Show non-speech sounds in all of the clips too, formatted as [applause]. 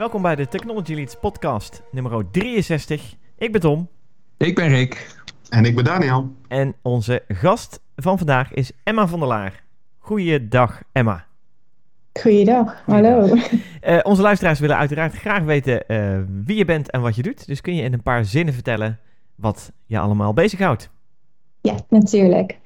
Welkom bij de Technology Leads podcast nummer 63. Ik ben Tom. Ik ben Rick. En ik ben Daniel. En onze gast van vandaag is Emma van der Laar. Goeiedag Emma. Goeiedag, hallo. Uh, onze luisteraars willen uiteraard graag weten uh, wie je bent en wat je doet. Dus kun je in een paar zinnen vertellen wat je allemaal bezighoudt? Ja, natuurlijk.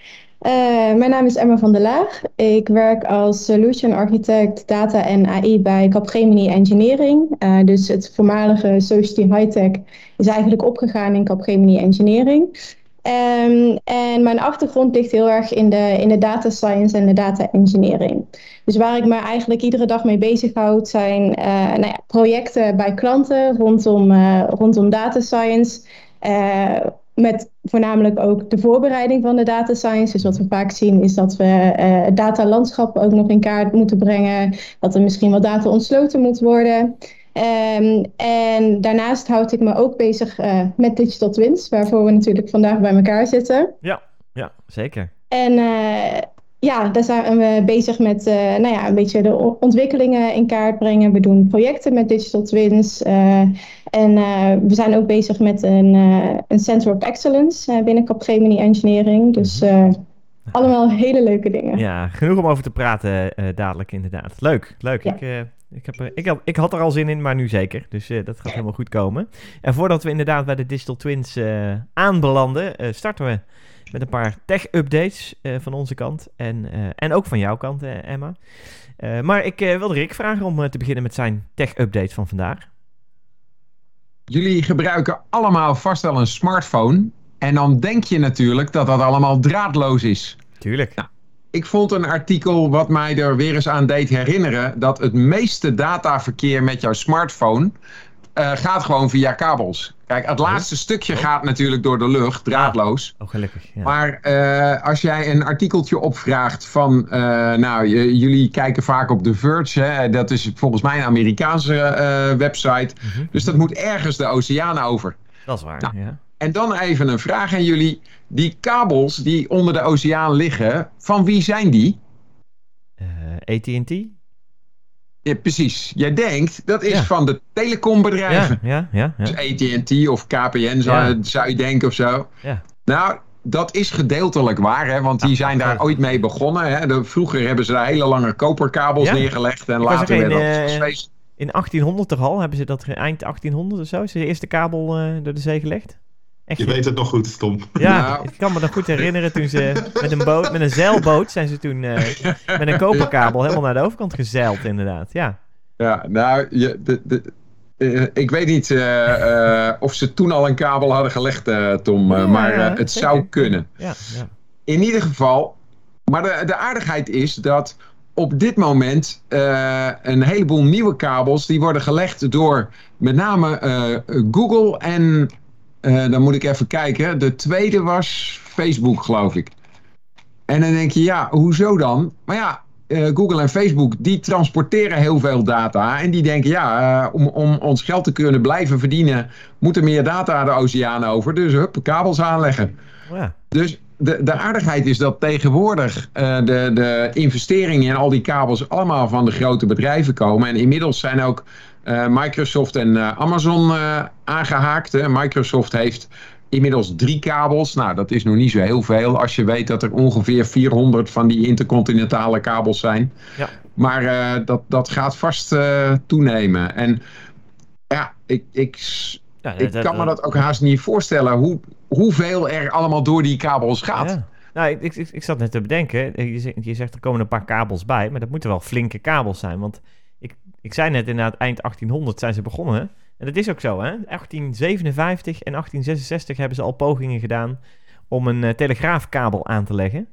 Uh, mijn naam is Emma van der Laag. Ik werk als Solution Architect Data en AI bij Capgemini Engineering. Uh, dus het voormalige Society Hightech is eigenlijk opgegaan in Capgemini Engineering. Um, en mijn achtergrond ligt heel erg in de, in de data science en de data engineering. Dus waar ik me eigenlijk iedere dag mee bezighoud zijn uh, nou ja, projecten bij klanten rondom, rondom data science. Met voornamelijk ook de voorbereiding van de data science. Dus wat we vaak zien is dat we uh, het datalandschap ook nog in kaart moeten brengen. Dat er misschien wat data ontsloten moet worden. Um, en daarnaast houd ik me ook bezig uh, met digital twins, waarvoor we natuurlijk vandaag bij elkaar zitten. Ja, ja zeker. En uh, ja, daar zijn we bezig met uh, nou ja, een beetje de ontwikkelingen in kaart brengen. We doen projecten met digital twins. Uh, en uh, we zijn ook bezig met een, een Center of Excellence binnen Capgemini Engineering. Dus allemaal hele leuke dingen. Ja, genoeg om over te praten dadelijk inderdaad. Leuk, leuk. Ja. Ik, ik, heb, ik, had, ik had er al zin in, maar nu zeker. Dus dat gaat helemaal goed komen. En voordat we inderdaad bij de Digital Twins aanbelanden, starten we met een paar tech-updates uh, van onze kant. En, uh, en ook van jouw kant, uh, Emma. maar ik wilde Rick vragen om te beginnen met zijn tech-update van vandaag. Jullie gebruiken allemaal vast wel een smartphone. En dan denk je natuurlijk dat dat allemaal draadloos is. Tuurlijk. Nou, ik vond een artikel wat mij er weer eens aan deed herinneren... dat het meeste dataverkeer met jouw smartphone... gaat gewoon via kabels. Kijk, het laatste stukje gaat natuurlijk door de lucht, draadloos. Oh, gelukkig. Ja. Maar uh, als jij een artikeltje opvraagt van, uh, nou, jullie kijken vaak op The Verge, hè? dat is volgens mij een Amerikaanse website. -hmm. Dus dat moet ergens de oceaan over. Dat is waar, nou, ja. En dan even een vraag aan jullie. Die kabels die onder de oceaan liggen, van wie zijn die? AT&T? Ja, precies. Jij denkt, dat is ja. van de telecombedrijven. Ja, ja, ja, ja. Dus AT&T of KPN zou, zou je denken of zo. Ja. Nou, dat is gedeeltelijk waar, hè, want die zijn daar ooit mee begonnen. Hè. De, vroeger hebben ze daar hele lange koperkabels neergelegd en later werd dat uh, In 1800 toch al, hebben ze dat eind 1800 of zo, is de eerste kabel uh, door de zee gelegd? Echt? Je weet het nog goed, Tom. Ja, nou. ik kan me nog goed herinneren toen ze met een boot, met een zeilboot zijn ze toen uh, met een koperkabel helemaal naar de overkant gezeild, inderdaad. Ja, ja nou, je, de, de, uh, ik weet niet uh, of ze toen al een kabel hadden gelegd, Tom, ja, maar het zeker. zou kunnen. Ja, ja. In ieder geval, maar de, de aardigheid is dat op dit moment een heleboel nieuwe kabels, die worden gelegd door met name Google en uh, dan moet ik even kijken. De tweede was Facebook, geloof ik. En dan denk je, ja, hoezo dan? Maar ja, uh, Google en Facebook, die transporteren heel veel data. En die denken, ja, uh, om, om ons geld te kunnen blijven verdienen, moet er meer data de oceaan over. Dus hup, kabels aanleggen. Ja. Dus de, de aardigheid is dat tegenwoordig de, de investeringen in al die kabels allemaal van de grote bedrijven komen. En inmiddels zijn ook Microsoft en uh, Amazon uh, aangehaakt. Hè. Microsoft heeft inmiddels drie kabels. Nou, dat is nog niet zo heel veel als je weet dat er ongeveer 400 van die intercontinentale kabels zijn. Ja. Maar dat, dat gaat vast toenemen. En ja, ik, ik, ja, ik dat, kan me dat ook haast niet voorstellen hoe, hoeveel er allemaal door die kabels gaat. Ja. Nou, ik, ik, ik zat net te bedenken. Je zegt, je zegt er komen een paar kabels bij, maar dat moeten wel flinke kabels zijn. Want ik zei net inderdaad, eind 1800 zijn ze begonnen. En dat is ook zo, hè? 1857 en 1866 hebben ze al pogingen gedaan om een uh, telegraafkabel aan te leggen.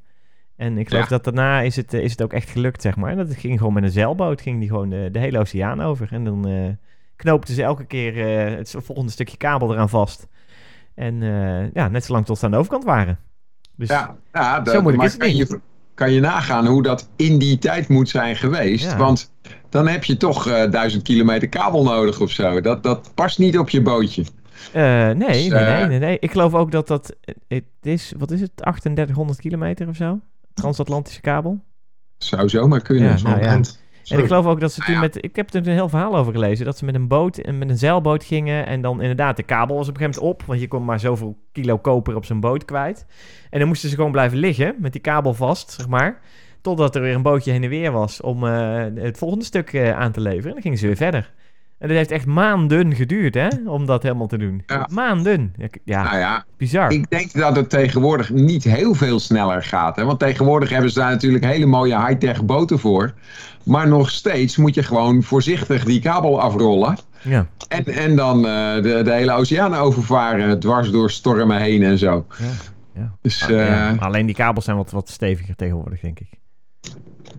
En ik geloof ja. dat daarna is het, uh, is het ook echt gelukt, zeg maar. Dat ging gewoon met een zeilboot, ging die gewoon de, de hele oceaan over. En dan uh, knoopten ze elke keer het volgende stukje kabel eraan vast. En ja, net zo lang tot ze aan de overkant waren. Dus ja, ja dat, zo moeilijk is het niet. Je, kan je nagaan hoe dat in die tijd moet zijn geweest. Ja. Want dan heb je toch uh, duizend kilometer kabel nodig of zo. Dat, dat past niet op je bootje. Uh, nee, dus, nee, nee, nee, nee. Ik geloof ook dat dat... Het is, wat is het, 3800 kilometer of zo? Transatlantische kabel? Zou zomaar kunnen. Ja, nou, ja. En ik geloof ook dat ze toen ja. met... Ik heb er een heel verhaal over gelezen. Dat ze met een boot en met een zeilboot gingen. En dan inderdaad, de kabel was op een gegeven moment op. Want je kon maar zoveel kilo koper op zo'n boot kwijt. En dan moesten ze gewoon blijven liggen. Met die kabel vast, zeg maar. Totdat er weer een bootje heen en weer was. Om eh, het volgende stuk eh, aan te leveren. En dan gingen ze weer verder. En dat heeft echt maanden geduurd, hè? Om dat helemaal te doen. Ja. Maanden. Ja, Ja, Nou ja, bizar. ik denk dat het tegenwoordig niet heel veel sneller gaat. Hè? Want tegenwoordig hebben ze daar natuurlijk hele mooie high-tech boten voor. Maar nog steeds moet je gewoon voorzichtig die kabel afrollen. Ja. En, en dan eh, de, de hele oceaan overvaren, dwars door stormen heen en zo. Ja, ja. Dus eh, ja. Alleen die kabels zijn wat, wat steviger tegenwoordig, denk ik.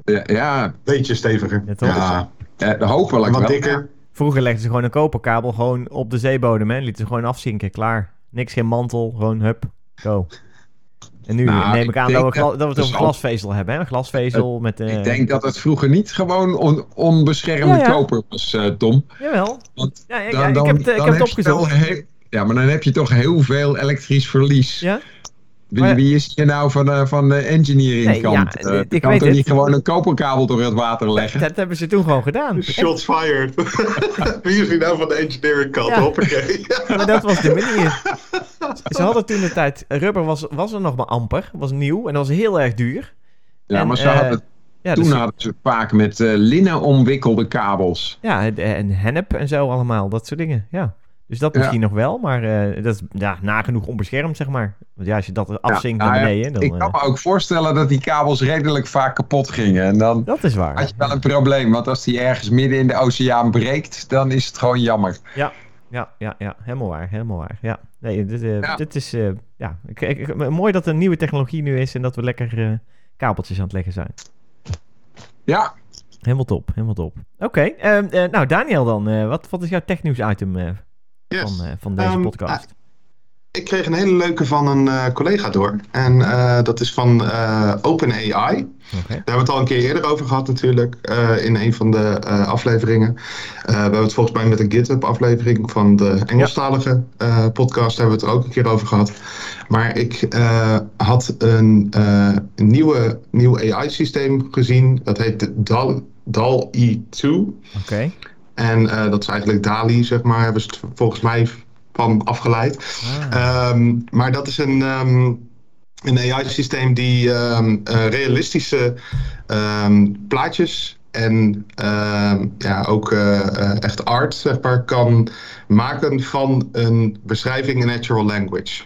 ja, ja, Beetje steviger. Ja, ja, eh, hopelijk Wat wel. dikker. Vroeger legden ze gewoon een koperkabel gewoon op de zeebodem, hè. Lieten ze gewoon afzinken, klaar. Niks, geen mantel, gewoon hup, go. En nu Nou, neem ik ik aan dat we, dat- we het over glasvezel hebben, hè. Glasvezel met... eh Ik denk dat het vroeger niet gewoon on- onbeschermde Ja, ja. koper was, eh, Tom. Jawel. Want Ja, dan, ik dan- heb het, eh, ik dan heb het opgezocht. heel- ja, maar dan heb je toch heel veel elektrisch verlies. Ja? Wie, Maar ja- wie is hier nou van, de van de engineering Nee, kant? ja, Eh, ik je kan weet toch het. niet gewoon een koperkabel door het water leggen? Dat hebben ze toen gewoon gedaan. Shots fired. [laughs] Wie is hier nou van de engineering kant? Ja. Hoppakee. [laughs] maar dat was de manier. Ze hadden toen de tijd... Rubber was, was er nog maar amper, was nieuw en dat was heel erg duur. Ja, En, maar ze eh, hadden, Ja, toen dus- hadden ze vaak met eh, linnen omwikkelde kabels. Ja, en- en hennep en zo allemaal, dat soort dingen, ja. Dus dat Ja. misschien nog wel, maar eh, dat is ja, nagenoeg onbeschermd, zeg maar. Want ja, als je dat afzinkt nou naar ja, beneden, dan... Ik kan eh, me ook voorstellen dat die kabels redelijk vaak kapot gingen. En dan dat is waar. had je wel een probleem. Want als die ergens midden in de oceaan breekt, dan is het gewoon jammer. Ja, ja, ja, helemaal waar, helemaal waar. Ja, nee, dit, eh, Ja. dit is... ja, ik, ik- mooi dat er een nieuwe technologie nu is en dat we lekker kabeltjes aan het leggen zijn. Ja, Helemaal top, helemaal top. Oké, ehm, eh, nou Daniel dan, wat, wat is jouw technieuws item Yes. van, eh, van deze Ehm, podcast? Ik kreeg een hele leuke van een eh, collega door. En eh, dat is van eh OpenAI. Daar hebben we het al een keer eerder over gehad natuurlijk. eh, in een van de eh, afleveringen. Eh, we hebben het volgens mij met een GitHub aflevering van de Engelstalige eh, podcast. Hebben we het er ook een keer over gehad. Maar ik eh, had een, eh, een nieuwe, nieuw AI systeem gezien. Dat heet de DAL, DAL-E2. Oké. En eh, dat is eigenlijk DALI, zeg maar, hebben ze het volgens mij van afgeleid. Ah, Ehm, maar dat is een, ehm, een AI-systeem die ehm, eh, realistische plaatjes en ja, ook eh, echt art zeg maar, kan maken van een beschrijving in natural language.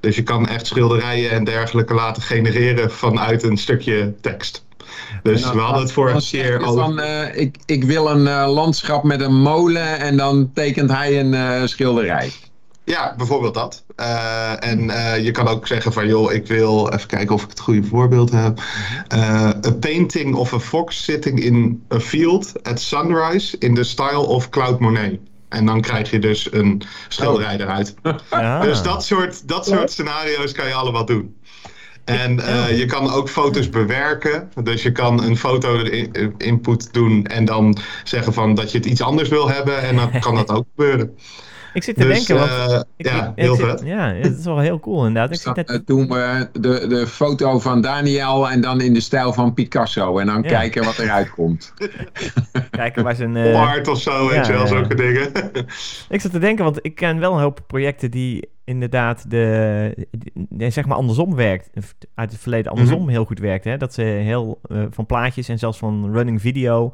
Dus je kan echt schilderijen en dergelijke laten genereren vanuit een stukje tekst. Dus dan- we hadden het voor dan een zeg keer al. van, eh, ik, ik wil een eh, landschap met een molen en dan tekent hij een eh, schilderij. Ja, bijvoorbeeld dat. Eh, en eh, je kan ook zeggen van, joh, ik wil even kijken of ik het goede voorbeeld heb. Eh, a painting of a fox sitting in a field at sunrise in the style of Claude Monet. En dan krijg je dus een schilderij eruit. [laughs] ja. Dus dat soort, dat soort scenario's kan je allemaal doen. En eh, je kan ook foto's bewerken. Dus je kan een foto in- input doen en dan zeggen van dat je het iets anders wil hebben. En dan kan dat ook gebeuren. Ik zit te Dus denken, want... eh, ik- ja, ik- ik heel zit- vet. Ja, het is wel heel cool inderdaad. Ik dan net... eh, doen we de, de foto van Daniel en dan in de stijl van Picasso. En dan Ja. kijken wat eruit komt. [laughs] kijken waar zijn... eh, art of zo, weet je wel, ja. zulke dingen. [laughs] Ik zat te denken, want ik ken wel een hoop projecten die inderdaad de, die- zeg maar andersom werkt. Uit het verleden andersom Mhm. heel goed werkt. Hè? Dat ze heel eh, van plaatjes en zelfs van running video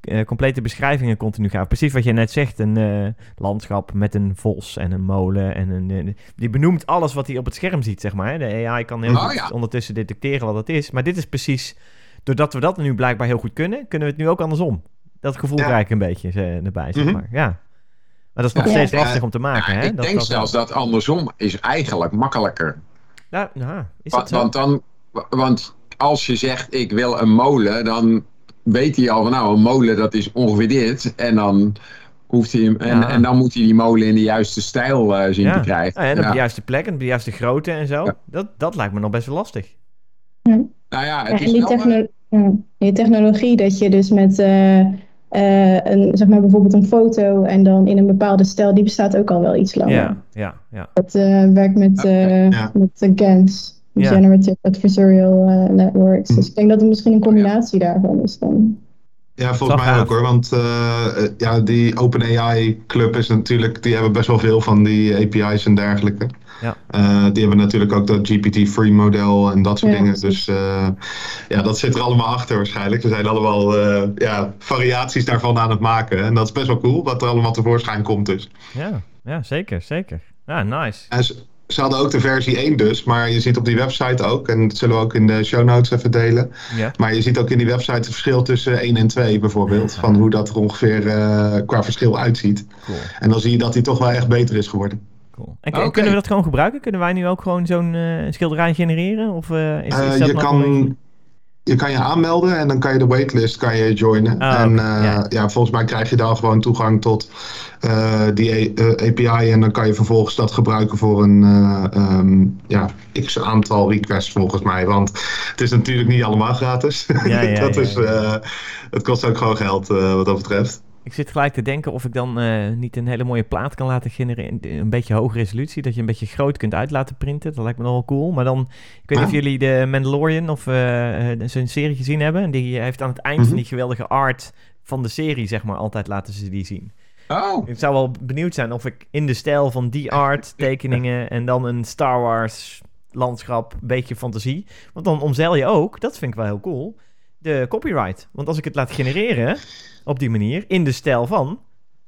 eh, complete beschrijvingen continu gaven. Precies wat je net zegt, een eh, landschap met een vos en een molen. En een, eh, die benoemt alles wat hij op het scherm ziet, zeg maar. hè. De AI kan heel Oh, goed ja. ondertussen detecteren wat het is. Maar dit is precies, doordat we dat nu blijkbaar heel goed kunnen, kunnen we het nu ook andersom. Dat gevoel Ja. krijg ik een beetje erbij, zeg Mhm. maar. Ja. Maar dat is nog Ja. steeds lastig om te maken, hè? ik dat, denk dat- zelfs dat andersom is eigenlijk makkelijker. Nou, nou, is dat zo? Want, dan, want als je zegt ik wil een molen, dan weet hij al van nou een molen dat is ongeveer dit. En dan, hoeft hij hem, en, Ja. en dan moet hij die molen in de juiste stijl eh, zien ja. te krijgen. Nou, en op de juiste plek en op de juiste grootte en zo. Ja. Dat, dat lijkt me nog best wel lastig. Nou ja, Ja, het en is die, wel, eh, techno- die technologie dat je dus met eh, eh, een, zeg maar bijvoorbeeld een foto en dan in een bepaalde stijl, die bestaat ook al wel iets langer. Ja, ja, ja. Dat eh, werkt met, eh Ja. met de GANs, Generative Adversarial eh, Networks. Hm. Dus ik denk dat het misschien een combinatie daarvan is dan. Ja, volgens mij gaaf. ook hoor. Want eh, eh, ja, die OpenAI club is natuurlijk, die hebben best wel veel van die API's en dergelijke. Ja. Eh, die hebben natuurlijk ook dat GPT-free model en dat soort Ja, dingen. Dus eh, ja, dat zit er allemaal achter waarschijnlijk. Ze zijn allemaal eh, ja, variaties daarvan aan het maken. En dat is best wel cool, wat er allemaal tevoorschijn komt dus. Ja, ja zeker, zeker. Ja, nice. En ze, hadden ook de versie 1 dus, maar je ziet op die website ook, en dat zullen we ook in de show notes even delen. Ja. Maar je ziet ook in die website het verschil tussen 1 en 2 bijvoorbeeld. Van hoe dat er ongeveer eh, qua verschil uitziet. Cool, En dan zie je dat die toch wel echt beter is geworden. cool. En, kunnen we dat gewoon gebruiken? Kunnen wij nu ook gewoon zo'n eh, schilderij genereren? Of eh, is, is dat je, nog kan, een beetje- je kan je aanmelden en dan kan je de waitlist kan je joinen. Ah, en eh, ja. ja. volgens mij krijg je dan gewoon toegang tot eh, die A- eh, API. En dan kan je vervolgens dat gebruiken voor een eh, ehm, ja, x aantal requests volgens mij. Want het is natuurlijk niet allemaal gratis. Ja, [laughs] ja, dat ja, is, het kost ook gewoon geld wat dat betreft. Ik zit gelijk te denken of ik dan eh, niet een hele mooie plaat kan laten genereren. Een beetje hoge resolutie, dat je een beetje groot kunt uit laten printen. Dat lijkt me nogal cool. Maar dan, ik weet niet of Ah. jullie de Mandalorian of eh, eh, zijn serie gezien hebben. Die heeft aan het eind Mhm. van die geweldige art van de serie, zeg maar, altijd laten ze die zien. Oh, Ik zou wel benieuwd zijn of ik in de stijl van die art, [laughs] tekeningen en dan een Star Wars landschap, een beetje fantasie. Want dan omzeil je ook, dat vind ik wel heel cool, de copyright. Want als ik het laat genereren op die manier, in de stijl van.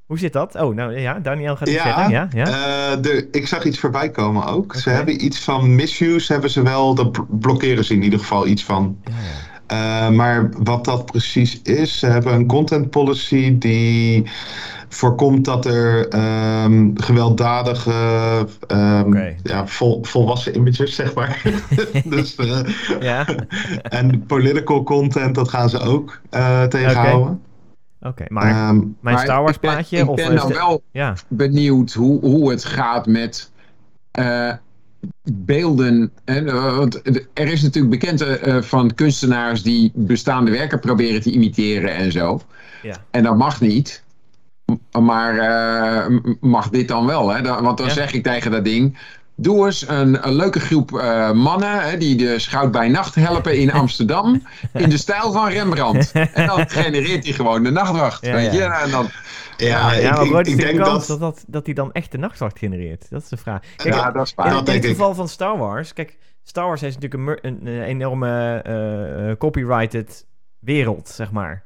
Hoe zit dat? Oh, nou ja, Daniel gaat het Ja. Ja, ja. Eh, de, ik zag iets voorbij komen ook. Ze hebben iets van misuse, hebben ze wel, dat bl- blokkeren ze in ieder geval iets van. Ja, ja. Eh, maar wat dat precies is, ze hebben een content policy die voorkomt dat er ehm, gewelddadige, ehm, ja, vol, volwassen images, zeg maar. [laughs] dus, eh, [laughs] en political content, dat gaan ze ook tegenhouden. Oké. Maar Ehm, mijn maar Star Wars ik ben- plaatje? Ik ben dan wel Ja, benieuwd hoe, hoe het gaat met eh, beelden. Hè, eh, want er is natuurlijk bekend eh, van kunstenaars die bestaande werken proberen te imiteren en zo. Ja. En dat mag niet. Maar mag dit dan wel? Hè? Want dan Ja. zeg ik tegen dat ding. Doe eens een, een leuke groep eh, mannen hè, die de Schout bij Nacht helpen in Amsterdam. [laughs] in de stijl van Rembrandt. En dan genereert hij gewoon de nachtwacht. Ja, weet ja. je? En dan, ja, ja, ik, maar ik, de denk kans dat... dat, dat, dat hij dan echt de nachtwacht genereert? Dat is de vraag. Kijk, ja, dat is waar. In, het ik. geval van Star Wars, kijk, Star Wars is natuurlijk een, enorme eh, eh, copyrighted wereld, zeg maar.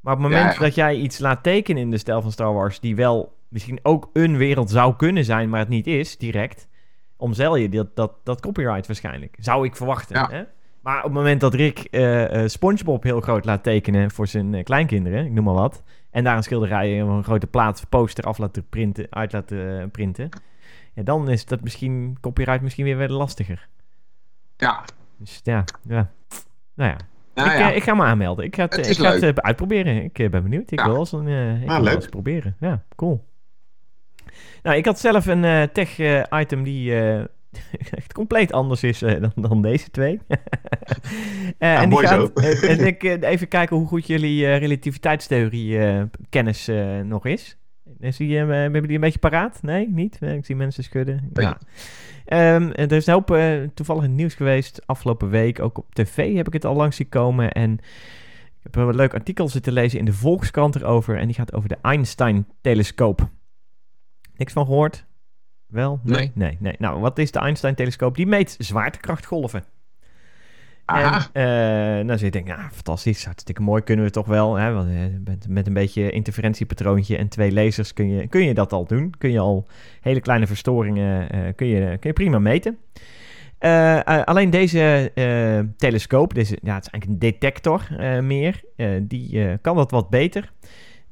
Maar op het moment Ja, ja. dat jij iets laat tekenen in de stijl van Star Wars, die wel misschien ook een wereld zou kunnen zijn, maar het niet is, direct, omzeil je dat, dat, dat copyright waarschijnlijk. Zou ik verwachten. Ja. Hè? Maar op het moment dat Rick eh, eh, SpongeBob heel groot laat tekenen voor zijn eh, kleinkinderen, ik noem maar wat, en daar een schilderij, een grote plaat, poster af laten printen, uit laten printen, ja, dan is dat misschien copyright misschien weer weer lastiger. Ja, Dus ja, ja. Nou ja, nou ik, ja. ik ga me aanmelden. Ik ga het, Het ik ga het uitproberen. Ik ben benieuwd. Ik Ja. wil wel eens een, ik Ah, wil eens proberen. Ja, cool. Nou, ik had zelf een eh, tech-item die eh, [laughs] echt compleet anders is eh, dan, dan deze twee. [laughs] Eh, en die mooi gaat, zo. eh, en [laughs] ik eh, even kijken hoe goed jullie eh, relativiteitstheorie eh, kennis eh, nog is. Die, eh, hebben jullie een beetje paraat? Nee, niet? Eh, Ik zie mensen schudden. Nee. Ja. Ehm, er is een hoop eh, toevallig nieuws geweest afgelopen week. Ook op tv heb ik het al langs zien komen. En ik heb een leuk artikel zitten lezen in de Volkskrant erover. En die gaat over de Einstein-telescoop. Niks van gehoord? Wel? Nee. Nee, nee. Nou, wat is de Einstein-telescoop? Die meet zwaartekrachtgolven. Aha. En eh, nou, zit ik denk, ja, fantastisch, hartstikke mooi, kunnen we toch wel. Hè? Want, eh, met, met een beetje interferentiepatroontje en twee lasers kun je, kun je dat al doen. Kun je al hele kleine verstoringen eh, kun je, kun je prima meten. Alleen deze telescoop, deze, ja, het is eigenlijk een detector meer, die kan dat wat beter.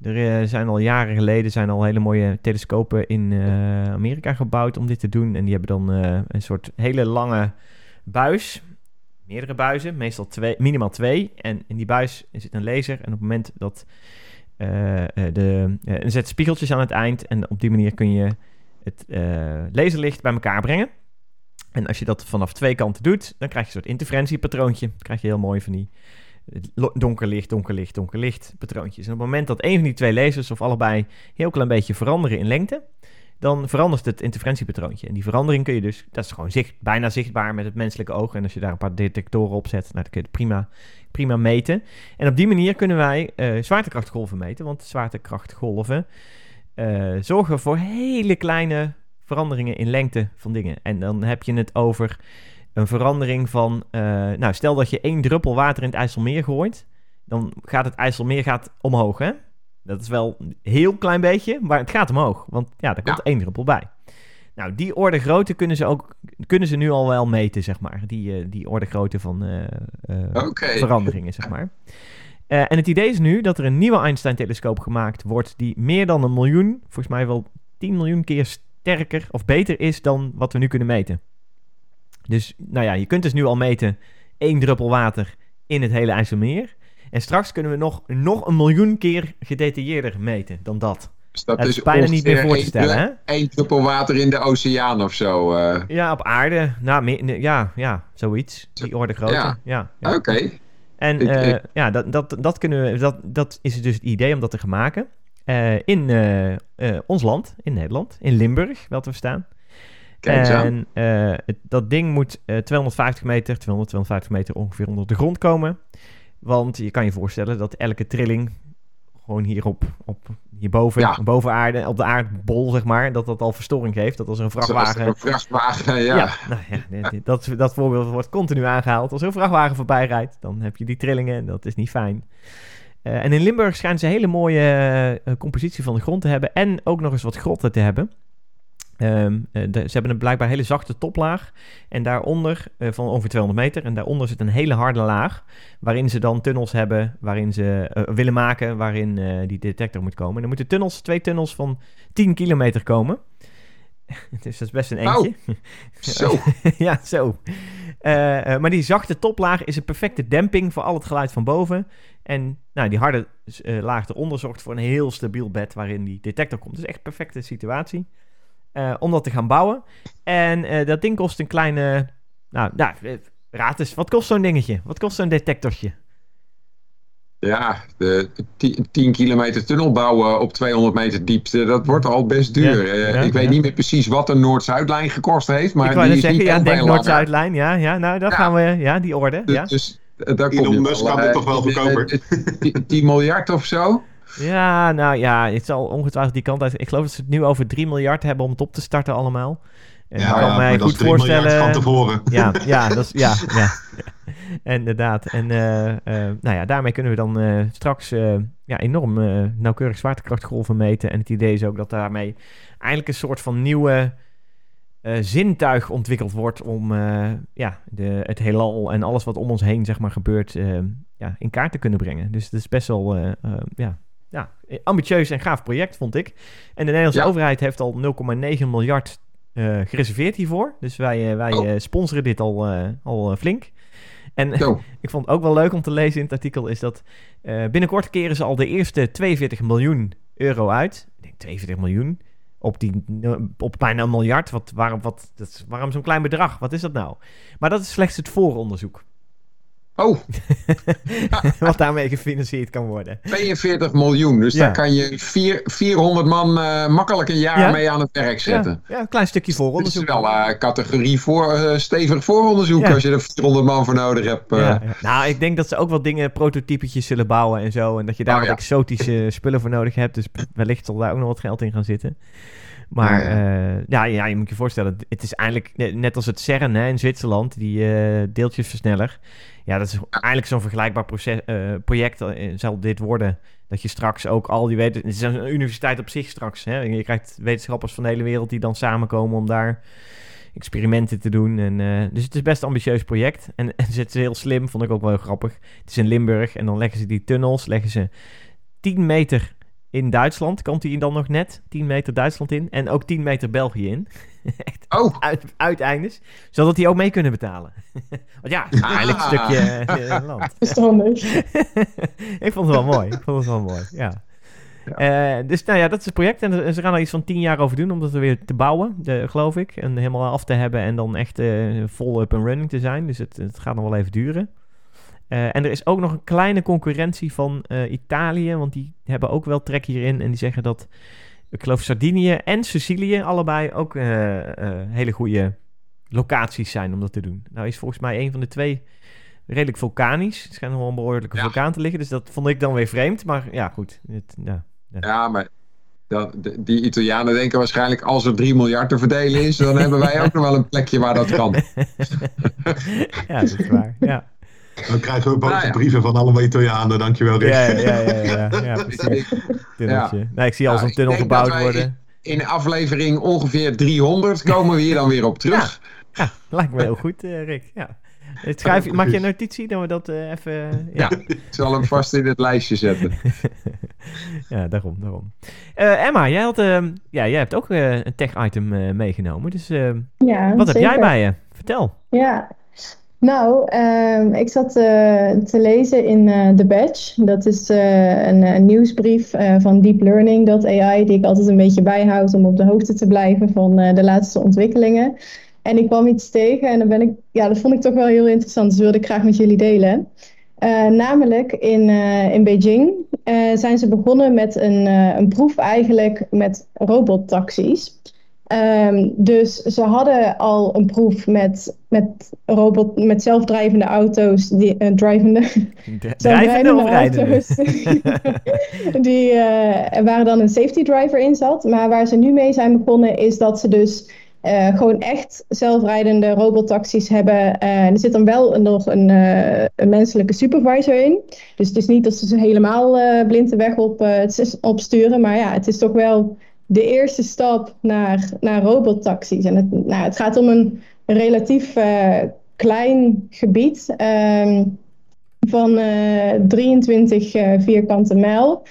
Er eh, zijn al jaren geleden zijn al hele mooie telescopen in eh, Amerika gebouwd om dit te doen. En die hebben dan eh, een soort hele lange buis meerdere buizen, meestal twee, minimaal twee. En in die buis zit een laser. En op het moment dat eh, de, er zet spiegeltjes aan het eind. En op die manier kun je het laserlicht bij elkaar brengen. En als je dat vanaf twee kanten doet, dan krijg je een soort interferentiepatroontje. Dan krijg je heel mooi van die donker licht, donker licht, donker licht patroontjes. En op het moment dat een van die twee lasers of allebei heel klein beetje veranderen in lengte, dan verandert het interferentiepatroontje. En die verandering kun je dus, dat is gewoon zicht, bijna zichtbaar met het menselijke oog. En als je daar een paar detectoren op zet, nou, dan kun je het prima, prima meten. En op die manier kunnen wij eh, zwaartekrachtgolven meten. Want zwaartekrachtgolven eh, zorgen voor hele kleine veranderingen in lengte van dingen. En dan heb je het over een verandering van... eh, nou, stel dat je één druppel water in het IJsselmeer gooit. Dan gaat het IJsselmeer gaat omhoog, hè? Dat is wel een heel klein beetje, maar het gaat omhoog. Want ja, daar komt Ja. één druppel bij. Nou, die orde grootte kunnen ze ook kunnen ze nu al wel meten, zeg maar. Die, eh, die orde grootte van eh, veranderingen, zeg maar. En het idee is nu dat er een nieuwe Einstein-telescoop gemaakt wordt... die meer dan een miljoen, volgens mij wel 10 miljoen keer sterker of beter is... dan wat we nu kunnen meten. Dus, nou ja, je kunt dus nu al meten één druppel water in het hele IJsselmeer... En straks kunnen we nog, nog een miljoen keer gedetailleerder meten dan dat. Dus dat is is bijna niet meer voor te stellen, hè? één druppel water in de oceaan of zo. eh. Ja, op aarde. Nou, meer, ja, ja, zoiets. Die orde grootte. Ja. Ja. Ja, Oké. En Ik- eh, ik- ja, dat, dat, dat, kunnen we, dat, dat is dus het idee om dat te gaan maken. Eh, in ons land, in Nederland, in Limburg, wel te verstaan. Kijk en eh, het, dat ding moet eh, 250 meter, 200, 250 meter ongeveer onder de grond komen. Want je kan je voorstellen dat elke trilling gewoon hier op, hierboven, Ja. boven aarde, op de aardbol zeg maar, dat dat al verstoring geeft. Dat als er een vrachtwagen... Een vrachtwagen, ja. Ja, nou ja, dat, dat voorbeeld wordt continu aangehaald. Als er een vrachtwagen voorbij rijdt, dan heb je die trillingen en dat is niet fijn. Eh, en in Limburg schijnt ze een hele mooie eh, compositie van de grond te hebben en ook nog eens wat grotten te hebben. Ehm, eh, de- ze hebben een blijkbaar hele zachte toplaag en daaronder, eh, van ongeveer 200 meter, en daaronder zit een hele harde laag, waarin ze dan tunnels hebben, waarin ze eh, willen maken, waarin die detector moet komen. En er moeten tunnels, twee tunnels van 10 kilometer komen. [laughs] dus dat is best een eentje. [laughs] Zo. [laughs] ja, zo. Maar die zachte toplaag is een perfecte demping voor al het geluid van boven. En nou, die harde laag eronder zorgt voor een heel stabiel bed waarin die detector komt. Dus echt een perfecte situatie eh, om dat te gaan bouwen. En eh, dat ding kost een kleine... Nou, nou eh, raad eens. Wat kost zo'n dingetje? Wat kost zo'n detectortje? Ja, de 10 kilometer tunnel bouwen op 200 meter diepte, dat wordt al best duur. Ja, Eh, ja, ik weet ja. niet meer precies wat de Noord-Zuidlijn gekost heeft, maar ik wou die is zeggen, niet ja, denk. Noord-Zuidlijn. Ja, ja, nou, dat Ja. gaan we... Ja, die orde. Dus, Ja, dus eh, daar Elon Musk wel, kan dit eh, toch wel goedkoper? die- die- 10 miljard of zo? Ja nou ja, het zal ongetwijfeld die kant uit. Ik geloof dat ze het nu over 3 miljard hebben om het op te starten allemaal. En ik kan ja, mij goed is 3 miljard voorstellen... van tevoren. Ja, [laughs] ja, dat is, ja, ja. Inderdaad. En eh, eh, nou ja, daarmee kunnen we dan eh, straks ja, enorm nauwkeurig zwaartekrachtgolven meten. En het idee is ook dat daarmee eigenlijk een soort van nieuwe zintuig ontwikkeld wordt om ja, de, het heelal en alles wat om ons heen zeg maar, gebeurt ja, in kaart te kunnen brengen. Dus het is best wel ja, ja, ambitieus en gaaf project, vond ik. En de Nederlandse Ja. overheid heeft al 0,9 miljard eh, gereserveerd hiervoor. Dus wij, eh, wij Oh. eh, sponsoren dit al, al flink. En [laughs] ik vond het ook wel leuk om te lezen in het artikel... is dat binnenkort keren ze al de eerste 42 miljoen euro uit. Ik denk 42 miljoen op, die, op bijna een miljard. Wat, waarom, wat, dat is, waarom zo'n klein bedrag? Wat is dat nou? Maar dat is slechts het vooronderzoek. Oh, [laughs] wat daarmee gefinancierd kan worden. 42 miljoen. Dus Ja. daar kan je vier, 400 man eh, makkelijk een jaar Ja. mee aan het werk zetten. Ja, ja, een klein stukje Dit is vooronderzoek. wel eh categorie voor, eh, stevig vooronderzoek als je er 400 man voor nodig hebt. Nou, ik denk dat ze ook wel dingen, prototypetjes zullen bouwen en zo. En dat je daar Oh, wat exotische spullen voor nodig hebt. Dus wellicht zal daar ook nog wat geld in gaan zitten. Maar Ja, ja, je moet je voorstellen, het is eigenlijk ne- net als het CERN hè, in Zwitserland, die eh, deeltjesversneller. Ja, dat is eigenlijk zo'n vergelijkbaar proces, eh, project eh, zal dit worden. Dat je straks ook al die weten. Het is een universiteit op zich straks. Hè? Je krijgt wetenschappers van de hele wereld die dan samenkomen om daar experimenten te doen. En, eh, dus het is best een ambitieus project. En, en het is heel slim, vond ik ook wel grappig. Het is in Limburg en dan leggen ze die tunnels, leggen ze 10 meter in Duitsland. Komt die dan nog net? 10 meter Duitsland in. En ook 10 meter België in. [laughs] Echt Oh, uit, uiteindes. Zodat die ook mee kunnen betalen. [laughs] Want ja, eigenlijk een Ah. stukje eh, land. Dat is toch handig. [laughs] ik vond het wel mooi. Ik vond het wel mooi, ja. Eh, dus nou ja, dat is het project. En ze gaan er iets van tien jaar over doen om dat weer te bouwen, de, geloof ik. En helemaal af te hebben en dan echt eh, vol up and running te zijn. Dus het, het gaat nog wel even duren. Eh, en er is ook nog een kleine concurrentie van eh, Italië, want die hebben ook wel trek hierin. En die zeggen dat, ik geloof Sardinië en Sicilië allebei ook eh, hele goede locaties zijn om dat te doen. Nou is volgens mij een van de twee redelijk vulkanisch. Het schijnt nog wel een behoorlijke Ja. vulkaan te liggen. Dus dat vond ik dan weer vreemd. Maar ja, goed. Het, ja. Ja, maar dat, die Italianen denken waarschijnlijk als er 3 miljard te verdelen is, dan hebben wij ook nog wel een plekje waar dat kan. [laughs] ja, dat is waar. Ja, Dan krijgen we boze Nou ja. brieven van allemaal Italianen. Dankjewel, Rick. ja, ja, ja, ja, ja, [laughs] ja precies. Tunneltje. Nee, ik zie al Ja, zo'n tunnel gebouwd worden. In aflevering ongeveer 300 komen we hier dan weer op terug. Ja, lijkt me heel goed, eh, Rick. Ja. Het Schrijf, maak je een notitie dat we dat eh, even... eh, ja. Ja. Ik zal hem vast in het lijstje zetten. [laughs] ja, daarom, daarom. Eh, Emma, jij, had, ehm, ja, jij hebt ook eh, een tech-item eh, meegenomen. Dus ehm, Ja, wat heb jij bij je? Vertel. Ja, nou, ehm, ik zat eh, te lezen in eh The Badge. Dat is eh, een, nieuwsbrief van deeplearning.ai, die ik altijd een beetje bijhoud om op de hoogte te blijven van de laatste ontwikkelingen. En ik kwam iets tegen en dan ben ik, ja, dat vond ik toch wel heel interessant, dus wilde ik graag met jullie delen. Namelijk in, in Beijing zijn ze begonnen met een, een proef eigenlijk met robottaxis. Ehm, dus ze hadden al een proef met, met, robot, met zelfdrijvende auto's, die, eh, drijvende, [laughs] D- [laughs] Drijvende of auto's, [laughs] die, eh, waar dan een safety driver in zat. Maar waar ze nu mee zijn begonnen is dat ze dus eh, gewoon echt zelfrijdende robottaxis hebben. Eh, er zit dan wel nog een, eh, een menselijke supervisor in. Dus het is niet dat ze ze helemaal eh blind de weg op, eh, het is- opsturen. Maar ja, het is toch wel de eerste stap naar, naar robottaxis. En het, nou, het gaat om een relatief eh, klein gebied ehm, van eh, 23 eh, vierkante mijl.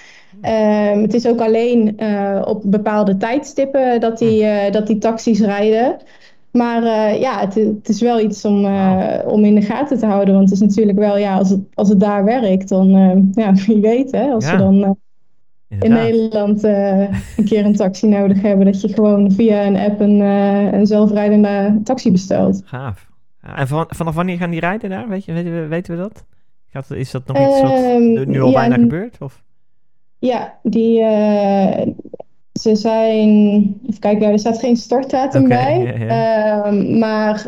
Ehm, het is ook alleen eh, op bepaalde tijdstippen dat die, eh, dat die taxis rijden. Maar eh, ja, het, het is wel iets om, eh, om in de gaten te houden. Want het is natuurlijk wel, ja, als het, als het daar werkt, dan eh, ja, [laughs] wie weet hè. Als Ja. we dan in. Nederland eh, een keer een taxi nodig hebben, dat je gewoon via een app een, eh, een zelfrijdende taxi bestelt. Gaaf. En van, vanaf wanneer gaan die rijden daar? Weet je, weten, we, weten we dat? Gaat, is dat nog iets wat Ehm, nu al ja, bijna gebeurt? Of? Ja, die, eh, ze zijn, even kijken, er staat geen startdatum bij. ja, ja. Ehm, maar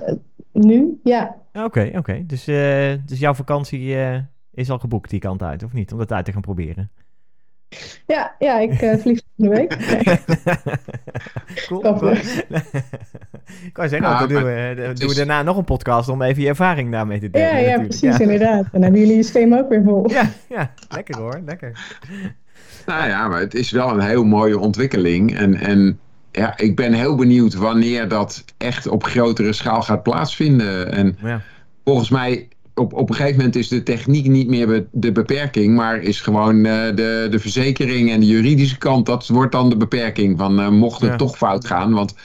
nu, ja. Oké, oké. Dus, dus jouw vakantie is al geboekt die kant uit, of niet? Om dat uit te gaan proberen. Ja, ja, ik eh, vlieg volgende week. cool. Ik kan [laughs] zeggen, Ja, dan doen we, eh, doen we is- daarna nog een podcast om even je ervaring daarmee te delen. Ja, ja, natuurlijk. precies, Ja. inderdaad. Dan hebben jullie je systeem ook weer vol. Ja, ja, lekker hoor, lekker. Nou ja, maar het is wel een heel mooie ontwikkeling. En, en ja, ik ben heel benieuwd wanneer dat echt op grotere schaal gaat plaatsvinden. En Ja, volgens mij, op, op een gegeven moment is de techniek niet meer be- de beperking, maar is gewoon eh, de, de verzekering en de juridische kant, dat wordt dan de beperking van eh, mocht het Ja. toch fout gaan. Want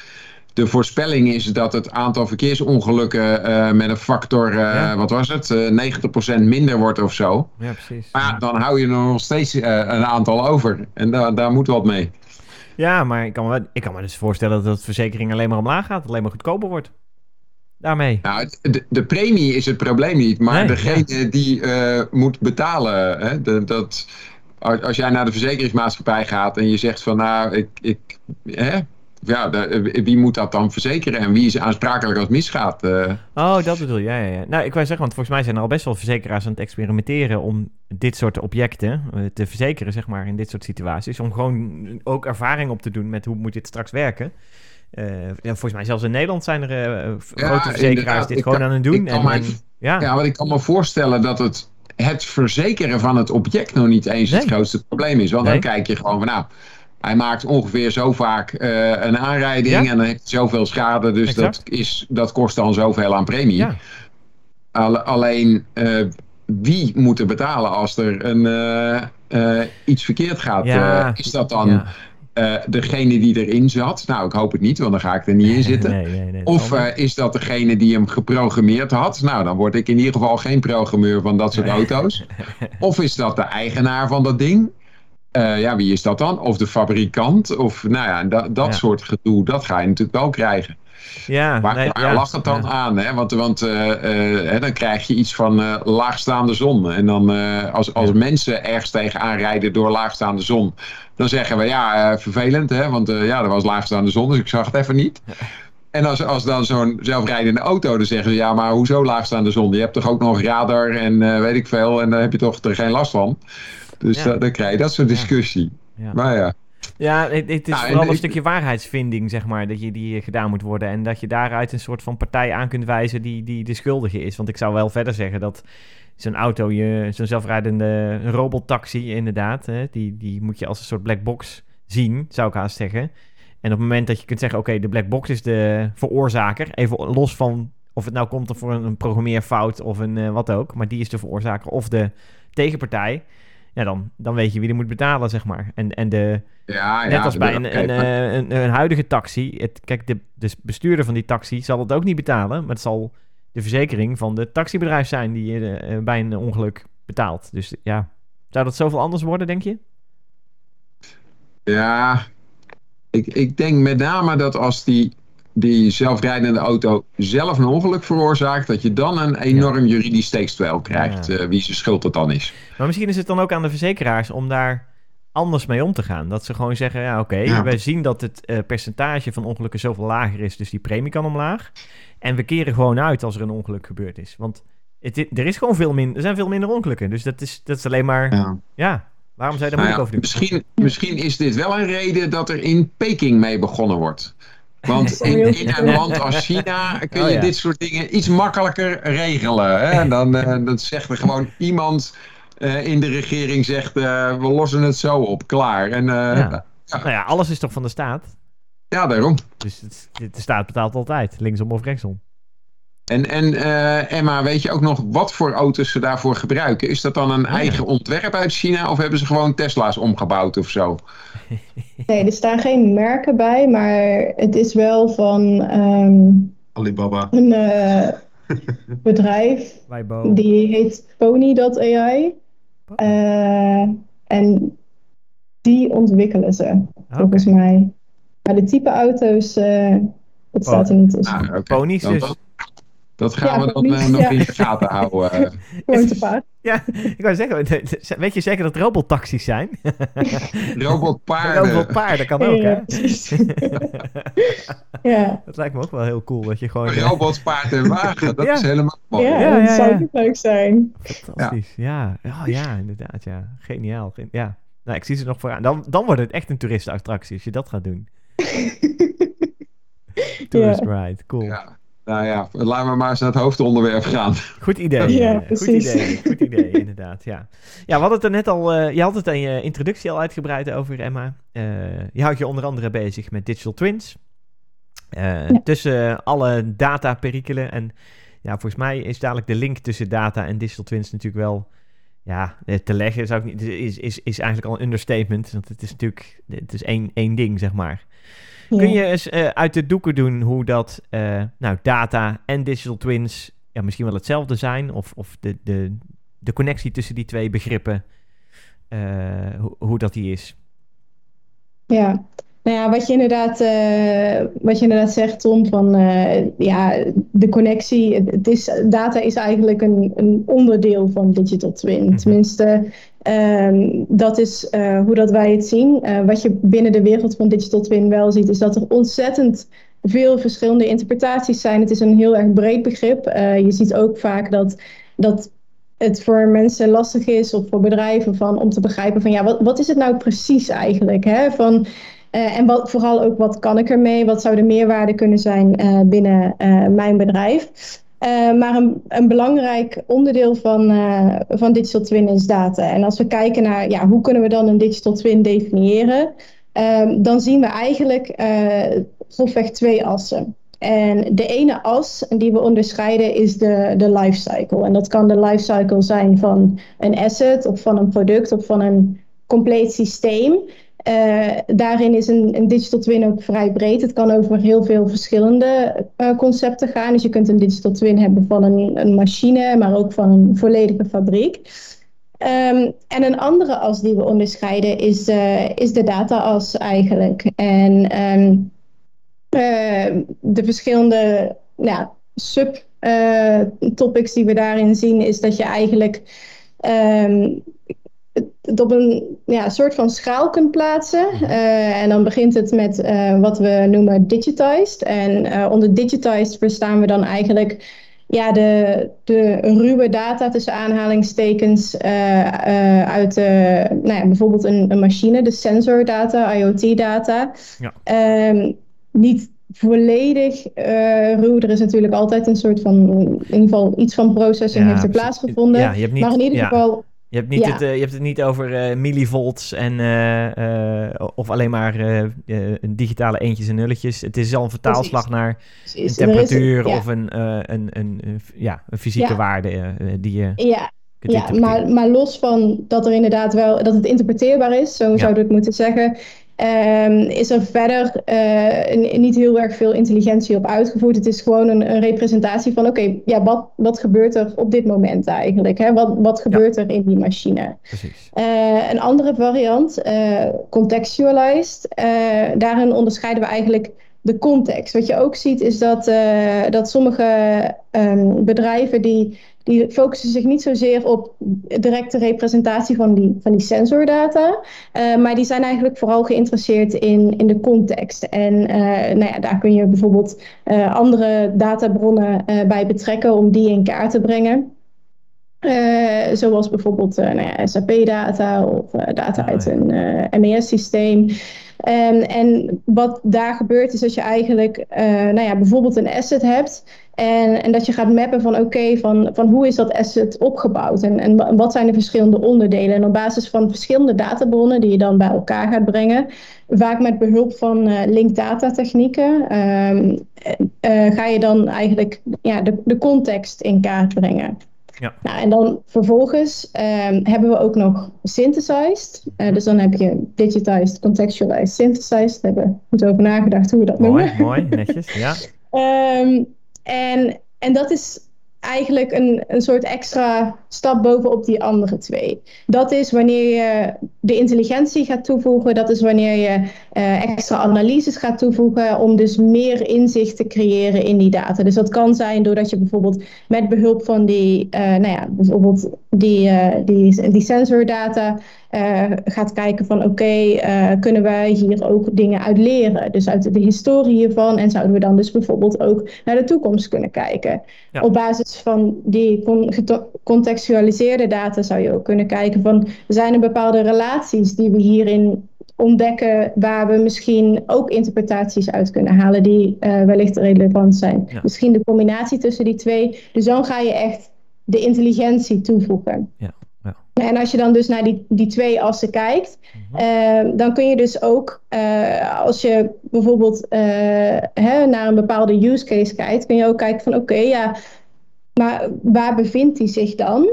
de voorspelling is dat het aantal verkeersongelukken eh, met een factor, Ja. wat was het, eh 90% minder wordt of zo. ja precies. Maar dan hou je er nog steeds een aantal over. En daar daar moet wat mee. Ja, maar ik kan, me, ik kan me dus voorstellen dat de verzekering alleen maar omlaag gaat, alleen maar goedkoper wordt. Daarmee. Nou, de, de premie is het probleem niet, maar Nee, degene die eh, moet betalen. Hè, de- dat, als jij naar de verzekeringsmaatschappij gaat en je zegt van nou, ik, ik, hè, ja, de- wie moet dat dan verzekeren en wie is aansprakelijk als het misgaat? eh? Oh, dat bedoel je. Ja, ja, ja. Nou, ik wou zeggen, want volgens mij zijn er al best wel verzekeraars aan het experimenteren om dit soort objecten eh, te verzekeren, zeg maar, in dit soort situaties. Om gewoon ook ervaring op te doen met hoe moet dit straks werken. Eh, ja, volgens mij zelfs in Nederland zijn er eh, Ja, grote verzekeraars dit gewoon kan- aan het doen. En, ja, Ja, want ik kan me voorstellen dat het, het verzekeren van het object nog niet eens het grootste probleem is. Want Nee. dan kijk je gewoon van nou, hij maakt ongeveer zo vaak eh, een aanrijding Ja. en dan heeft hij zoveel schade. Dus Exact. dat, is, dat kost dan zoveel aan premie. ja. Alle- alleen eh, wie moet er betalen als er een, eh, eh, iets verkeerd gaat? Ja. Eh, is dat dan eh, degene die erin zat? Nou, ik hoop het niet, want dan ga ik er niet in zitten. Nee, nee, nee. Of eh, is dat degene die hem geprogrammeerd had? Nou, dan word ik in ieder geval geen programmeur van dat soort auto's. [laughs] Of is dat de eigenaar van dat ding? Eh, ja, wie is dat dan? Of de fabrikant? Of nou ja, dat, dat Ja. soort gedoe, dat ga je natuurlijk wel krijgen. Ja, Maar nee, waar ja, lag het dan ja. aan? Hè? Want, want eh, eh, hè, dan krijg je iets van eh, laagstaande zon. En dan als, als Ja. mensen ergens tegenaan rijden door laagstaande zon, dan zeggen we ja, vervelend, hè? want ja, er was laagstaande zon, dus ik zag het even niet. En als, als dan zo'n zelfrijdende auto, dan zeggen ze ja, maar hoezo laagstaande zon? Je hebt toch ook nog radar en weet ik veel, en daar heb je toch er geen last van. Dus dan krijg je dat soort discussie. Maar ja. Ja, het, het is nou, vooral een stukje waarheidsvinding, zeg maar, dat je die gedaan moet worden. En dat je daaruit een soort van partij aan kunt wijzen die, die de schuldige is. Want ik zou wel verder zeggen dat zo'n auto, je, zo'n zelfrijdende robottaxi inderdaad, hè, die, die moet je als een soort black box zien, zou ik haast zeggen. En op het moment dat je kunt zeggen, oké, de black box is de veroorzaker, even los van of het nou komt voor een, een programmeerfout of een uh, wat ook, maar die is de veroorzaker of de tegenpartij ja, dan, dan weet je wie er moet betalen, zeg maar. En, en de, ja, net als bij een, een, een, een, huidige taxi. Het, kijk, de, de bestuurder van die taxi zal het ook niet betalen. Maar het zal de verzekering van de taxibedrijf zijn die je uh, bij een ongeluk betaalt. Dus ja, zou dat zoveel anders worden, denk je? Ja, ik, ik denk met name dat als die die zelfrijdende auto zelf een ongeluk veroorzaakt, dat je dan een enorm juridisch steekspel krijgt, ja. uh, wie zijn schuld dat dan is. Maar misschien is het dan ook aan de verzekeraars om daar anders mee om te gaan. Dat ze gewoon zeggen, ja oké, okay, wij zien dat het uh, percentage van ongelukken zoveel lager is, dus die premie kan omlaag. En we keren gewoon uit als er een ongeluk gebeurd is. Want het, er, is gewoon veel minder, er zijn veel minder ongelukken. Dus dat is, dat is alleen maar, ja, ja waarom zou je daar nou moeilijk over doen? Misschien, misschien is dit wel een reden dat er in Peking mee begonnen wordt. Want [laughs] in, in, een land als China [laughs] kun je oh, ja. dit soort dingen iets makkelijker regelen. Hè? Dan, uh, dan zegt er gewoon iemand uh, in de regering zegt, uh, we lossen het zo op, klaar. En, ja. Ja. Nou ja, alles is toch van de staat? Ja, daarom. Dus het, de staat betaalt altijd, linksom of rechtsom. En, en uh, Emma, weet je ook nog wat voor auto's ze daarvoor gebruiken? Is dat dan een oh, eigen ontwerp uit China of hebben ze gewoon Tesla's omgebouwd of zo? [laughs] Nee, er staan geen merken bij, maar het is wel van um, Alibaba. Een uh, [laughs] bedrijf. Weibo. Die heet Pony.ai. Uh, en die ontwikkelen ze, okay. volgens mij. Maar de type auto's, dat staat er niet tussen. Ah, okay. Ponies dus... Dat gaan ja, we dan uh, nog ja. in de gaten [laughs] houden. Paard. Ja, ik wou zeggen, weet je zeker dat robottaxis zijn? [laughs] Robotpaarden. Robotpaarden kan ook, ja, hè? [laughs] ja. Dat lijkt me ook wel heel cool, dat je gewoon... Robotpaard en wagen, dat is helemaal mooi. Ja, ja, dat zou ook leuk zijn. Fantastisch, ja. Ja, oh, ja inderdaad, ja. Geniaal. Ja. Nou, ik zie ze nog vooraan. Dan, dan wordt het echt een toeristenattractie als je dat gaat doen. Tourist ride, cool. Ja. Nou ja, laten we maar eens naar het hoofdonderwerp gaan. Goed idee. Ja, goed idee. Goed idee, [laughs] inderdaad. Ja. ja, we hadden het er net al. Uh, je had het in je introductie al uitgebreid over, Emma. Uh, je houdt je onder andere bezig met digital twins. Uh, ja. Tussen alle data-perikelen. En ja, volgens mij is dadelijk de link tussen data en digital twins natuurlijk wel. Ja, te leggen zou ik niet, is, is, is eigenlijk al een understatement. Want het is natuurlijk. Het is één, één ding, zeg maar. Kun je eens uh, uit de doeken doen hoe dat uh, nou, data en digital twins ja, misschien wel hetzelfde zijn? Of, of de, de, de connectie tussen die twee begrippen, uh, hoe, hoe dat die is? Ja, nou ja, wat je inderdaad, uh, wat je inderdaad zegt, Tom, van uh, ja, de connectie. Het is, data is eigenlijk een, een onderdeel van digital twin. -hmm. Tenminste, um, dat is uh, hoe dat wij het zien. wat je binnen de wereld van digital twin wel ziet, is dat er ontzettend veel verschillende interpretaties zijn. Het is een heel erg breed begrip. je ziet ook vaak dat, dat het voor mensen lastig is, of voor bedrijven, van, om te begrijpen van ja, wat, wat is het nou precies eigenlijk? Hè? Van, en wat, vooral ook wat kan ik ermee? Wat zou de meerwaarde kunnen zijn binnen mijn bedrijf? Maar een, een, belangrijk onderdeel van, van digital twin is data. En als we kijken naar ja, hoe kunnen we dan een digital twin definiëren, ehm, dan zien we eigenlijk grofweg twee assen. En de ene as die we onderscheiden is de, de lifecycle. En dat kan de lifecycle zijn van een asset of van een product of van een compleet systeem. Uh, daarin is een, een, digital twin ook vrij breed. Het kan over heel veel verschillende uh, concepten gaan. Dus je kunt een digital twin hebben van een, machine, maar ook van een volledige fabriek. Um, en een andere as die we onderscheiden is, uh, is de data-as eigenlijk. En um, de verschillende nou, subtopics die we daarin zien, is dat je eigenlijk um, het op een ja, soort van schaal kunt plaatsen. Uh, en dan begint het met uh, wat we noemen digitized. En uh, onder digitized verstaan we dan eigenlijk ja, de, de ruwe data tussen aanhalingstekens uit nou ja, bijvoorbeeld een, een machine, de sensordata, IoT-data. Ja. Um, niet volledig ruw. Er is natuurlijk altijd een soort van, in ieder geval iets van processing ja, heeft er plaatsgevonden. Ja, niet, maar in ieder ja. geval Je hebt, niet Ja. het, eh, je hebt het niet over eh, millivolts en, eh, of alleen maar digitale eentjes en nulletjes. Het is al een vertaalslag naar een precies, er temperatuur ja. of een, een, een, ja, een fysieke Ja. waarde die je Ja, ja maar, maar los van dat er inderdaad wel dat het interpreteerbaar is, zo zouden we het moeten zeggen, ehm, is er verder eh, niet heel erg veel intelligentie op uitgevoerd. Het is gewoon een, een representatie van, oké, ja, wat, wat gebeurt er op dit moment eigenlijk? Hè? Wat, wat gebeurt er in die machine? Precies. Eh, een andere variant, eh, contextualized. daarin onderscheiden we eigenlijk de context. Wat je ook ziet is dat, dat sommige ehm, bedrijven die, die focussen zich niet zozeer op directe representatie van die, van die sensordata, eh, maar die zijn eigenlijk vooral geïnteresseerd in, in de context. En eh, nou ja, daar kun je bijvoorbeeld eh, andere databronnen bij betrekken om die in kaart te brengen. Zoals bijvoorbeeld nou ja, SAP-data of data Ah, uit een MES-systeem. Ehm, en wat daar gebeurt is dat je eigenlijk eh, nou ja, bijvoorbeeld een asset hebt. En, en dat je gaat mappen van oké, van, van hoe is dat asset opgebouwd en, en wa- wat zijn de verschillende onderdelen. En op basis van verschillende databronnen die je dan bij elkaar gaat brengen, vaak met behulp van eh linked data technieken, ehm, eh, eh, ga je dan eigenlijk ja, de, de context in kaart brengen. Ja. Nou, en dan vervolgens ehm, hebben we ook nog synthesized. Eh, dus dan heb je digitized, contextualized, synthesized. Daar hebben we goed over nagedacht hoe we dat Mooi, noemen. mooi, [laughs] netjes. Ja, Ehm, en, en dat is eigenlijk een, een soort extra stap bovenop die andere twee. Dat is wanneer je de intelligentie gaat toevoegen. Dat is wanneer je eh, extra analyses gaat toevoegen om dus meer inzicht te creëren in die data. Dus dat kan zijn doordat je bijvoorbeeld met behulp van die, eh, nou ja, bijvoorbeeld die, eh, die, die sensordata eh, gaat kijken van oké, eh, kunnen wij hier ook dingen uit leren? Dus uit de historie hiervan en zouden we dan dus bijvoorbeeld ook naar de toekomst kunnen kijken. Ja. Op basis van die con- contextualiseerde data zou je ook kunnen kijken van zijn er bepaalde relaties die we hierin ontdekken waar we misschien ook interpretaties uit kunnen halen die eh, wellicht relevant zijn. Ja. Misschien de combinatie tussen die twee. Dus dan ga je echt de intelligentie toevoegen. Ja. En als je dan dus naar die, die twee assen kijkt, Mhm. eh, dan kun je dus ook, eh, als je bijvoorbeeld eh, hè, naar een bepaalde use case kijkt, kun je ook kijken van oké, ja, maar waar bevindt die zich dan?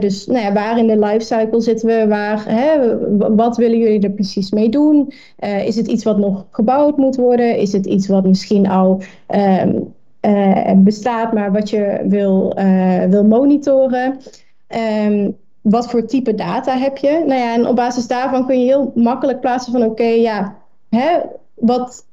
Dus nou ja, waar in de lifecycle zitten we? Waar, hè, wat willen jullie er precies mee doen? Is het iets wat nog gebouwd moet worden? Is het iets wat misschien al ehm, eh, bestaat, maar wat je wil, wil monitoren? Ehm, wat voor type data heb je? Nou ja, en op basis daarvan kun je heel makkelijk plaatsen van oké, ja, hè, wat,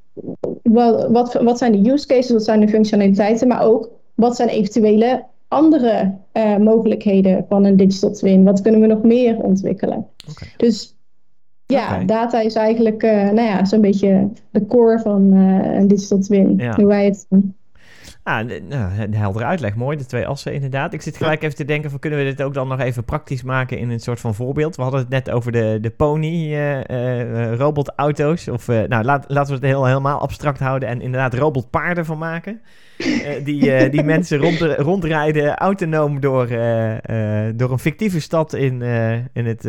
wat, wat, wat zijn de use cases, wat zijn de functionaliteiten, maar ook wat zijn eventuele andere eh, mogelijkheden van een digital twin? Wat kunnen we nog meer ontwikkelen? Dus ja, data is eigenlijk eh, nou ja, zo'n beetje de core van eh, een digital twin, Ja. hoe wij het doen. Ah, nou, een heldere uitleg. Mooi, de twee assen inderdaad. Ik zit gelijk even te denken van kunnen we dit ook dan nog even praktisch maken in een soort van voorbeeld. We hadden het net over de, de pony eh, eh, robotauto's. Of eh, nou, laat, laten we het heel, helemaal abstract houden en inderdaad robotpaarden van maken. Die, die [laughs] mensen rond, rondrijden autonoom door, door een fictieve stad in, in het,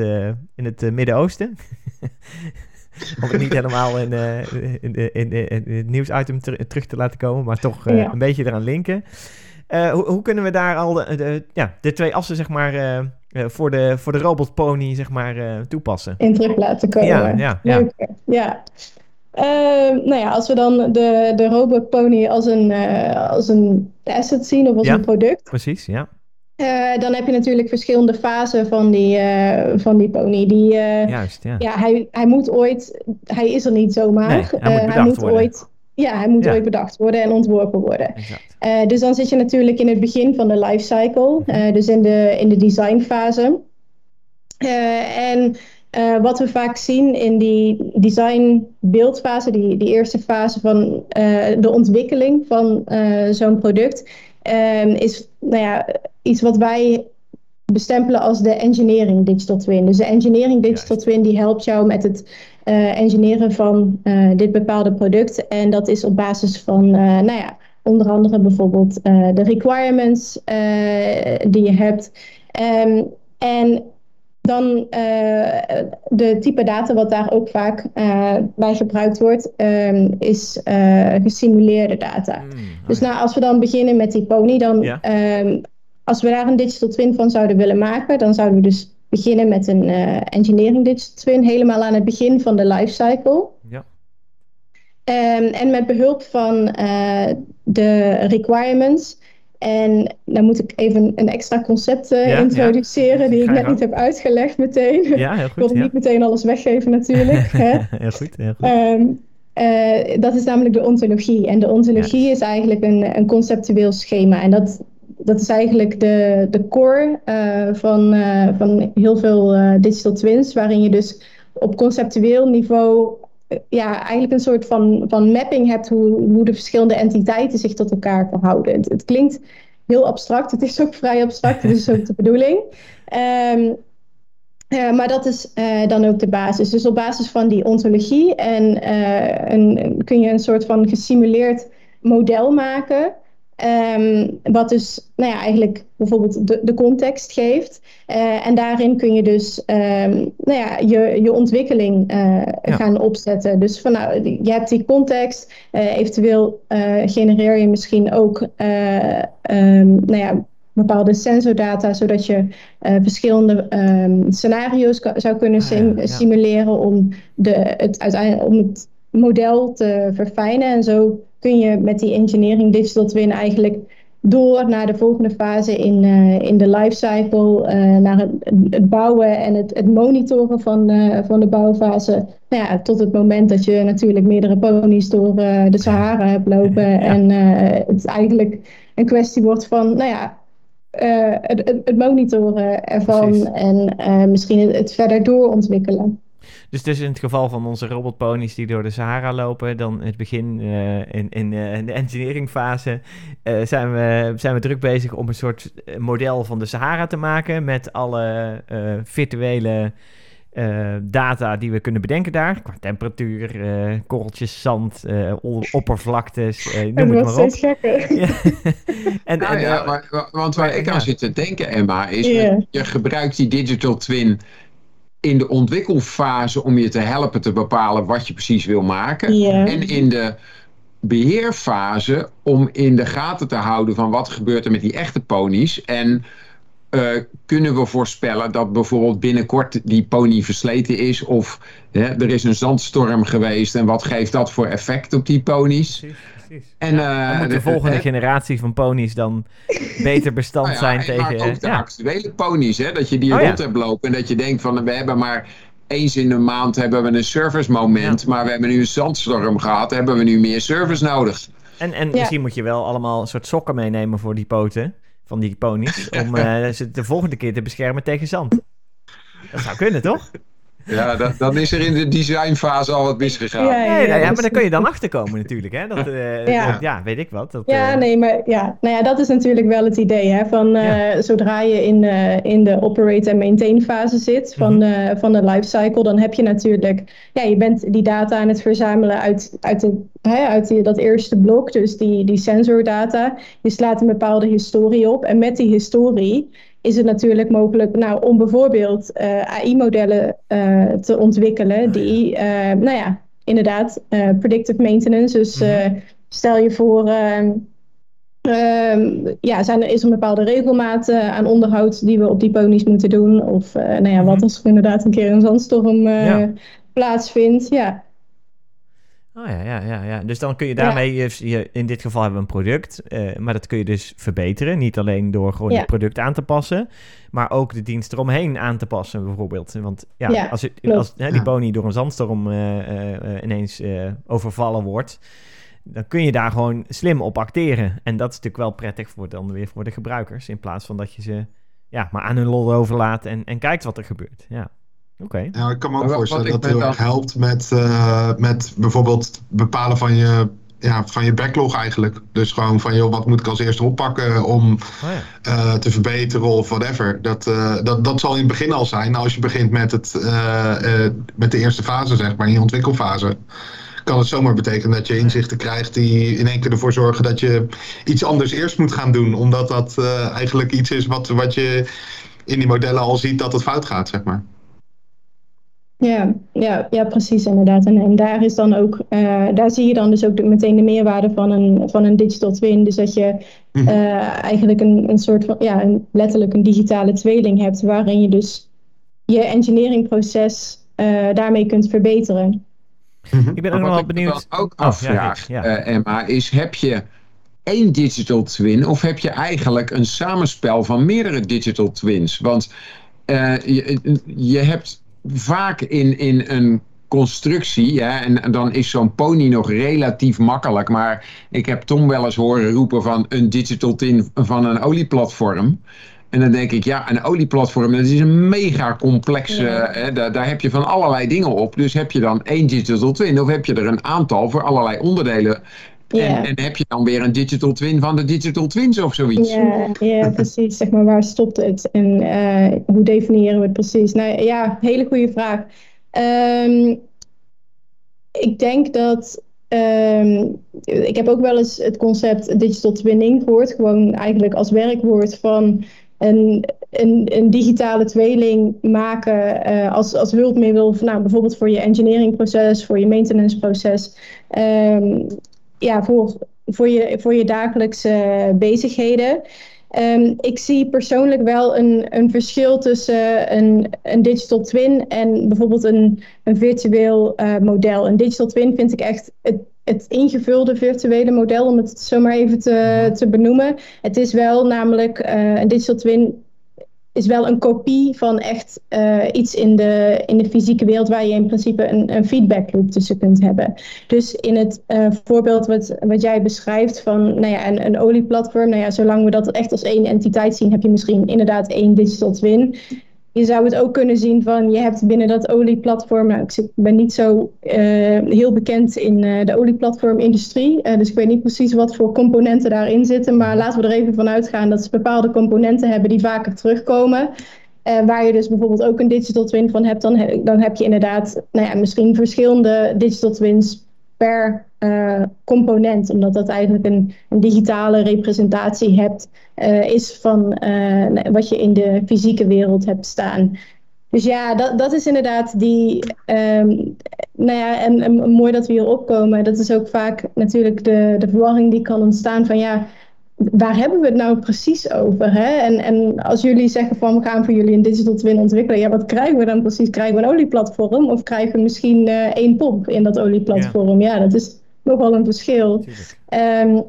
in het Midden-Oosten. [laughs] [laughs] Om het niet helemaal in, eh, in, in, de- in het nieuwsitem ter- terug te laten komen, maar toch eh, Ja. een beetje eraan linken. Eh, hoe, hoe kunnen we daar al de, de- ja, de twee assen zeg maar, voor, de, voor de robotpony zeg maar, toepassen? in terug laten komen. Ja, ja, ja. Leuk. Ja. Ehm, nou ja, als we dan de, de robot pony als een, als een asset zien of als Ja. een product, Precies, ja. Eh, dan heb je natuurlijk verschillende fasen van die, eh, van die pony. Die, eh, Juist, ja. ja, hij, hij moet ooit, hij is er niet zomaar. Nee, hij moet ooit, ja, hij moet Ja. ooit bedacht worden en ontworpen worden. Dus dan zit je natuurlijk in het begin van de lifecycle, Mhm. eh, dus in de, in de designfase. en wat we vaak zien in die design-beeldfase, die, die eerste fase van de ontwikkeling van zo'n product, ehm, is nou ja, iets wat wij bestempelen als de engineering digital twin. Dus de engineering digital twin die helpt jou met het uh, engineeren van uh, dit bepaalde product. En dat is op basis van, uh, nou ja, onder andere bijvoorbeeld de requirements die je hebt. Um, en dan de type data wat daar ook vaak bij gebruikt wordt, um, is gesimuleerde data. Mm, dus nou, als we dan beginnen met die pony, dan ja. um, als we daar een digital twin van zouden willen maken, dan zouden we dus beginnen met een uh, engineering digital twin, helemaal aan het begin van de lifecycle. Ja. Um, en met behulp van uh, de requirements. En dan moet ik even een extra concept uh, ja, introduceren, ja. die ik net niet heb uitgelegd meteen. Ja, heel goed, ik wil niet meteen alles weggeven natuurlijk. [laughs] hè. heel goed, heel goed. Um, uh, dat is namelijk de ontologie. En de ontologie is eigenlijk een, een conceptueel schema. En dat, dat is eigenlijk de, de core uh, van, van heel veel digital twins, waarin je dus op conceptueel niveau ja, eigenlijk een soort van, van mapping hebt hoe, hoe de verschillende entiteiten zich tot elkaar verhouden. Het, klinkt heel abstract, het is ook vrij abstract, dat is ook de bedoeling. Um, maar dat is dan ook de basis. Dus op basis van die ontologie en, een, kun je een soort van gesimuleerd model maken Um, wat dus nou ja, eigenlijk bijvoorbeeld de, de context geeft. Uh, en daarin kun je dus um, nou ja, je, je ontwikkeling uh, gaan opzetten. Dus van, nou, je hebt die context. Uh, eventueel genereer je misschien ook um, nou ja, bepaalde sensordata, zodat je verschillende scenario's zou kunnen sim ja, simuleren om, de, het, uiteindelijk, om het model te verfijnen. En zo kun je met die engineering digital twin eigenlijk door naar de volgende fase in, uh, in de lifecycle, uh, naar het, het, bouwen en het, het monitoren van, uh, van de bouwfase. Nou ja, tot het moment dat je natuurlijk meerdere ponies door de Sahara hebt lopen. Ja. En het eigenlijk een kwestie wordt van, nou ja, het, het, het, monitoren ervan Precies. en misschien het, het verder doorontwikkelen. Dus, dus in het geval van onze robotponies die door de Sahara lopen, dan in het begin uh, in, in, uh, in, de engineeringfase uh, zijn, we, zijn we druk bezig om een soort model van de Sahara te maken met alle virtuele data die we kunnen bedenken daar. Qua temperatuur, korreltjes, zand, oppervlaktes, noem het maar op. gekker. [laughs] ja. en, nou, en, ja, maar, want waar ik aan zit te denken, Emma, is yeah. je gebruikt die digital twin in de ontwikkelfase om je te helpen te bepalen wat je precies wil maken. En in de beheerfase om in de gaten te houden van wat gebeurt er met die echte ponies. En uh, kunnen we voorspellen dat bijvoorbeeld binnenkort die pony versleten is of hè, er is een zandstorm geweest en wat geeft dat voor effect op die ponies? Precies. En, ja, uh, de, volgende generatie van ponies dan [laughs] beter bestand nou ja, zijn tegen... ook de actuele ponies, hè? dat je die oh, rond hebt lopen en dat je denkt van we hebben maar eens in de maand hebben we een service moment, maar we hebben nu een zandstorm gehad, hebben we nu meer service nodig. En, en misschien moet je wel allemaal een soort sokken meenemen voor die poten van die ponies, om uh, [laughs] ze de volgende keer te beschermen tegen zand. Dat zou kunnen, toch? Ja, dat, dan is er in de designfase al wat misgegaan. Ja, ja, ja, ja, maar daar kun je dan achterkomen natuurlijk. Hè? Dat, uh, [laughs] ja. ja. weet ik wat. Dat, ja, uh... nee, maar ja, nou ja, dat is natuurlijk wel het idee. Hè? Van, uh, zodra je in, in de operate en maintain fase zit van, mm -hmm. van de lifecycle, dan heb je natuurlijk, ja, je bent die data aan het verzamelen uit, uit, de, hè, uit die, dat eerste blok, dus die, die sensordata. Je slaat een bepaalde historie op en met die historie is het natuurlijk mogelijk nou, om bijvoorbeeld uh, eh, AI-modellen uh, eh, te ontwikkelen die, uh, nou ja, inderdaad, predictive maintenance. Dus mm-hmm. stel je voor, ehm, ja, zijn er is een bepaalde regelmaat aan onderhoud die we op die ponies moeten doen? Of nou ja, wat mm-hmm. als er inderdaad een keer een zandstorm ja. plaatsvindt? Ja. Oh ja, ja, ja, ja. Dus dan kun je daarmee, je, in dit geval hebben we een product, uh, maar dat kun je dus verbeteren. Niet alleen door gewoon ja. het product aan te passen, maar ook de dienst eromheen aan te passen, bijvoorbeeld. Want ja, ja als, het, als hè, die pony door een zandstorm uh, uh, ineens overvallen wordt, dan kun je daar gewoon slim op acteren. En dat is natuurlijk wel prettig voor dan weer voor de gebruikers, in plaats van dat je ze ja, maar aan hun lot overlaat en, en kijkt wat er gebeurt. Ja, oké. Ja, ik kan me ook Maar voorstellen dat het heel erg helpt met, eh, met bijvoorbeeld bepalen van je, ja, van je backlog eigenlijk. Dus gewoon van, joh, wat moet ik als eerste oppakken om Oh, ja. eh, te verbeteren of whatever. Dat, eh, dat, dat zal in het begin al zijn. Als je begint met, het, eh, eh, met de eerste fase, zeg maar, in je ontwikkelfase. Kan het zomaar betekenen dat je inzichten krijgt die in één keer ervoor zorgen dat je iets anders eerst moet gaan doen. Omdat dat eh, eigenlijk iets is wat, wat je in die modellen al ziet dat het fout gaat, zeg maar. Ja, ja, ja, precies inderdaad. En, en daar is dan ook, eh, daar zie je dan dus ook de- meteen de meerwaarde van een, van een digital twin. Dus dat je Mhm. eh, eigenlijk een, een soort van, ja, een, letterlijk een digitale tweeling hebt, waarin je dus je engineeringproces eh, daarmee kunt verbeteren. Ik ben ook Maar nog wat wel benieuwd. dan ook Oh, ja, afvraag, Rick, ja. Emma, is heb je één digital twin of heb je eigenlijk een samenspel van meerdere digital twins? Want eh, je, je hebt vaak in, in een constructie, hè, en, en dan is zo'n pony nog relatief makkelijk, maar ik heb Tom wel eens horen roepen van een digital twin van een olieplatform. En dan denk ik, ja, een olieplatform, dat is een mega complexe, Ja. hè, daar, daar heb je van allerlei dingen op. Dus heb je dan één digital twin of heb je er een aantal voor allerlei onderdelen? En, en heb je dan weer een digital twin van de digital twins of zoiets? Ja, ja, precies. Zeg maar, waar stopt het? En eh, hoe definiëren we het precies? Nou ja, hele goede vraag. Ehm, ik denk dat. ehm, ik heb ook wel eens het concept digital twinning gehoord. Gewoon eigenlijk als werkwoord van een, een, een digitale tweeling maken eh, als, als hulpmiddel. Van, nou, bijvoorbeeld voor je engineeringproces, voor je maintenanceproces. Ehm, ja, voor, voor, je, voor je dagelijkse bezigheden. Ehm, ik zie persoonlijk wel een, een verschil tussen een, een digital twin en bijvoorbeeld een, een virtueel eh, model. Een digital twin vind ik echt het, het ingevulde virtuele model, om het zo maar even te, te benoemen. Het is wel namelijk, eh, een digital twin is wel een kopie van echt eh, iets in de, in de fysieke wereld waar je in principe een, een feedback loop tussen kunt hebben. Dus in het eh, voorbeeld wat, wat jij beschrijft van nou ja, een, een olieplatform, nou ja, zolang we dat echt als één entiteit zien, heb je misschien inderdaad één digital twin. Je zou het ook kunnen zien van je hebt binnen dat olieplatform, nou ik ben niet zo eh, heel bekend in eh, de olieplatformindustrie, eh, dus ik weet niet precies wat voor componenten daarin zitten, maar laten we er even van uitgaan dat ze bepaalde componenten hebben die vaker terugkomen. Waar je dus bijvoorbeeld ook een digital twin van hebt, dan, dan heb je inderdaad nou ja, misschien verschillende digital twins per eh, component, omdat dat eigenlijk een, een digitale representatie hebt, eh, is van eh, wat je in de fysieke wereld hebt staan. Dus ja, dat, dat is inderdaad die. ehm, nou ja, en, en mooi dat we hier opkomen. Dat is ook vaak natuurlijk de, de verwarring die kan ontstaan van ja, waar hebben we het nou precies over? Hè? En, en als jullie zeggen van we gaan voor jullie een digital twin ontwikkelen, ja, wat krijgen we dan precies? Krijgen we een olieplatform of krijgen we misschien eh, één pomp in dat olieplatform? Ja, dat is nogal een verschil. Ehm,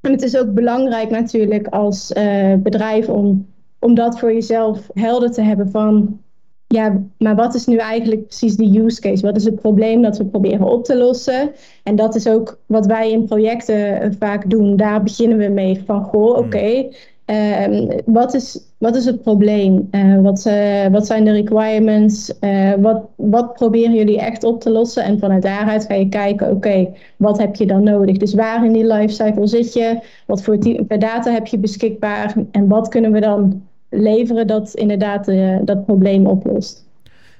en het is ook belangrijk natuurlijk als eh, bedrijf om, om dat voor jezelf helder te hebben van, ja, maar wat is nu eigenlijk precies de use case? Wat is het probleem dat we proberen op te lossen? En dat is ook wat wij in projecten eh, vaak doen. Daar beginnen we mee van, goh, oké, ehm, wat, is, wat is het probleem? Eh, wat, eh, wat zijn de requirements? Wat, wat proberen jullie echt op te lossen? En vanuit daaruit ga je kijken, oké, wat heb je dan nodig? Dus waar in die lifecycle zit je? Wat voor data heb je beschikbaar? En wat kunnen we dan leveren dat inderdaad eh, dat probleem oplost?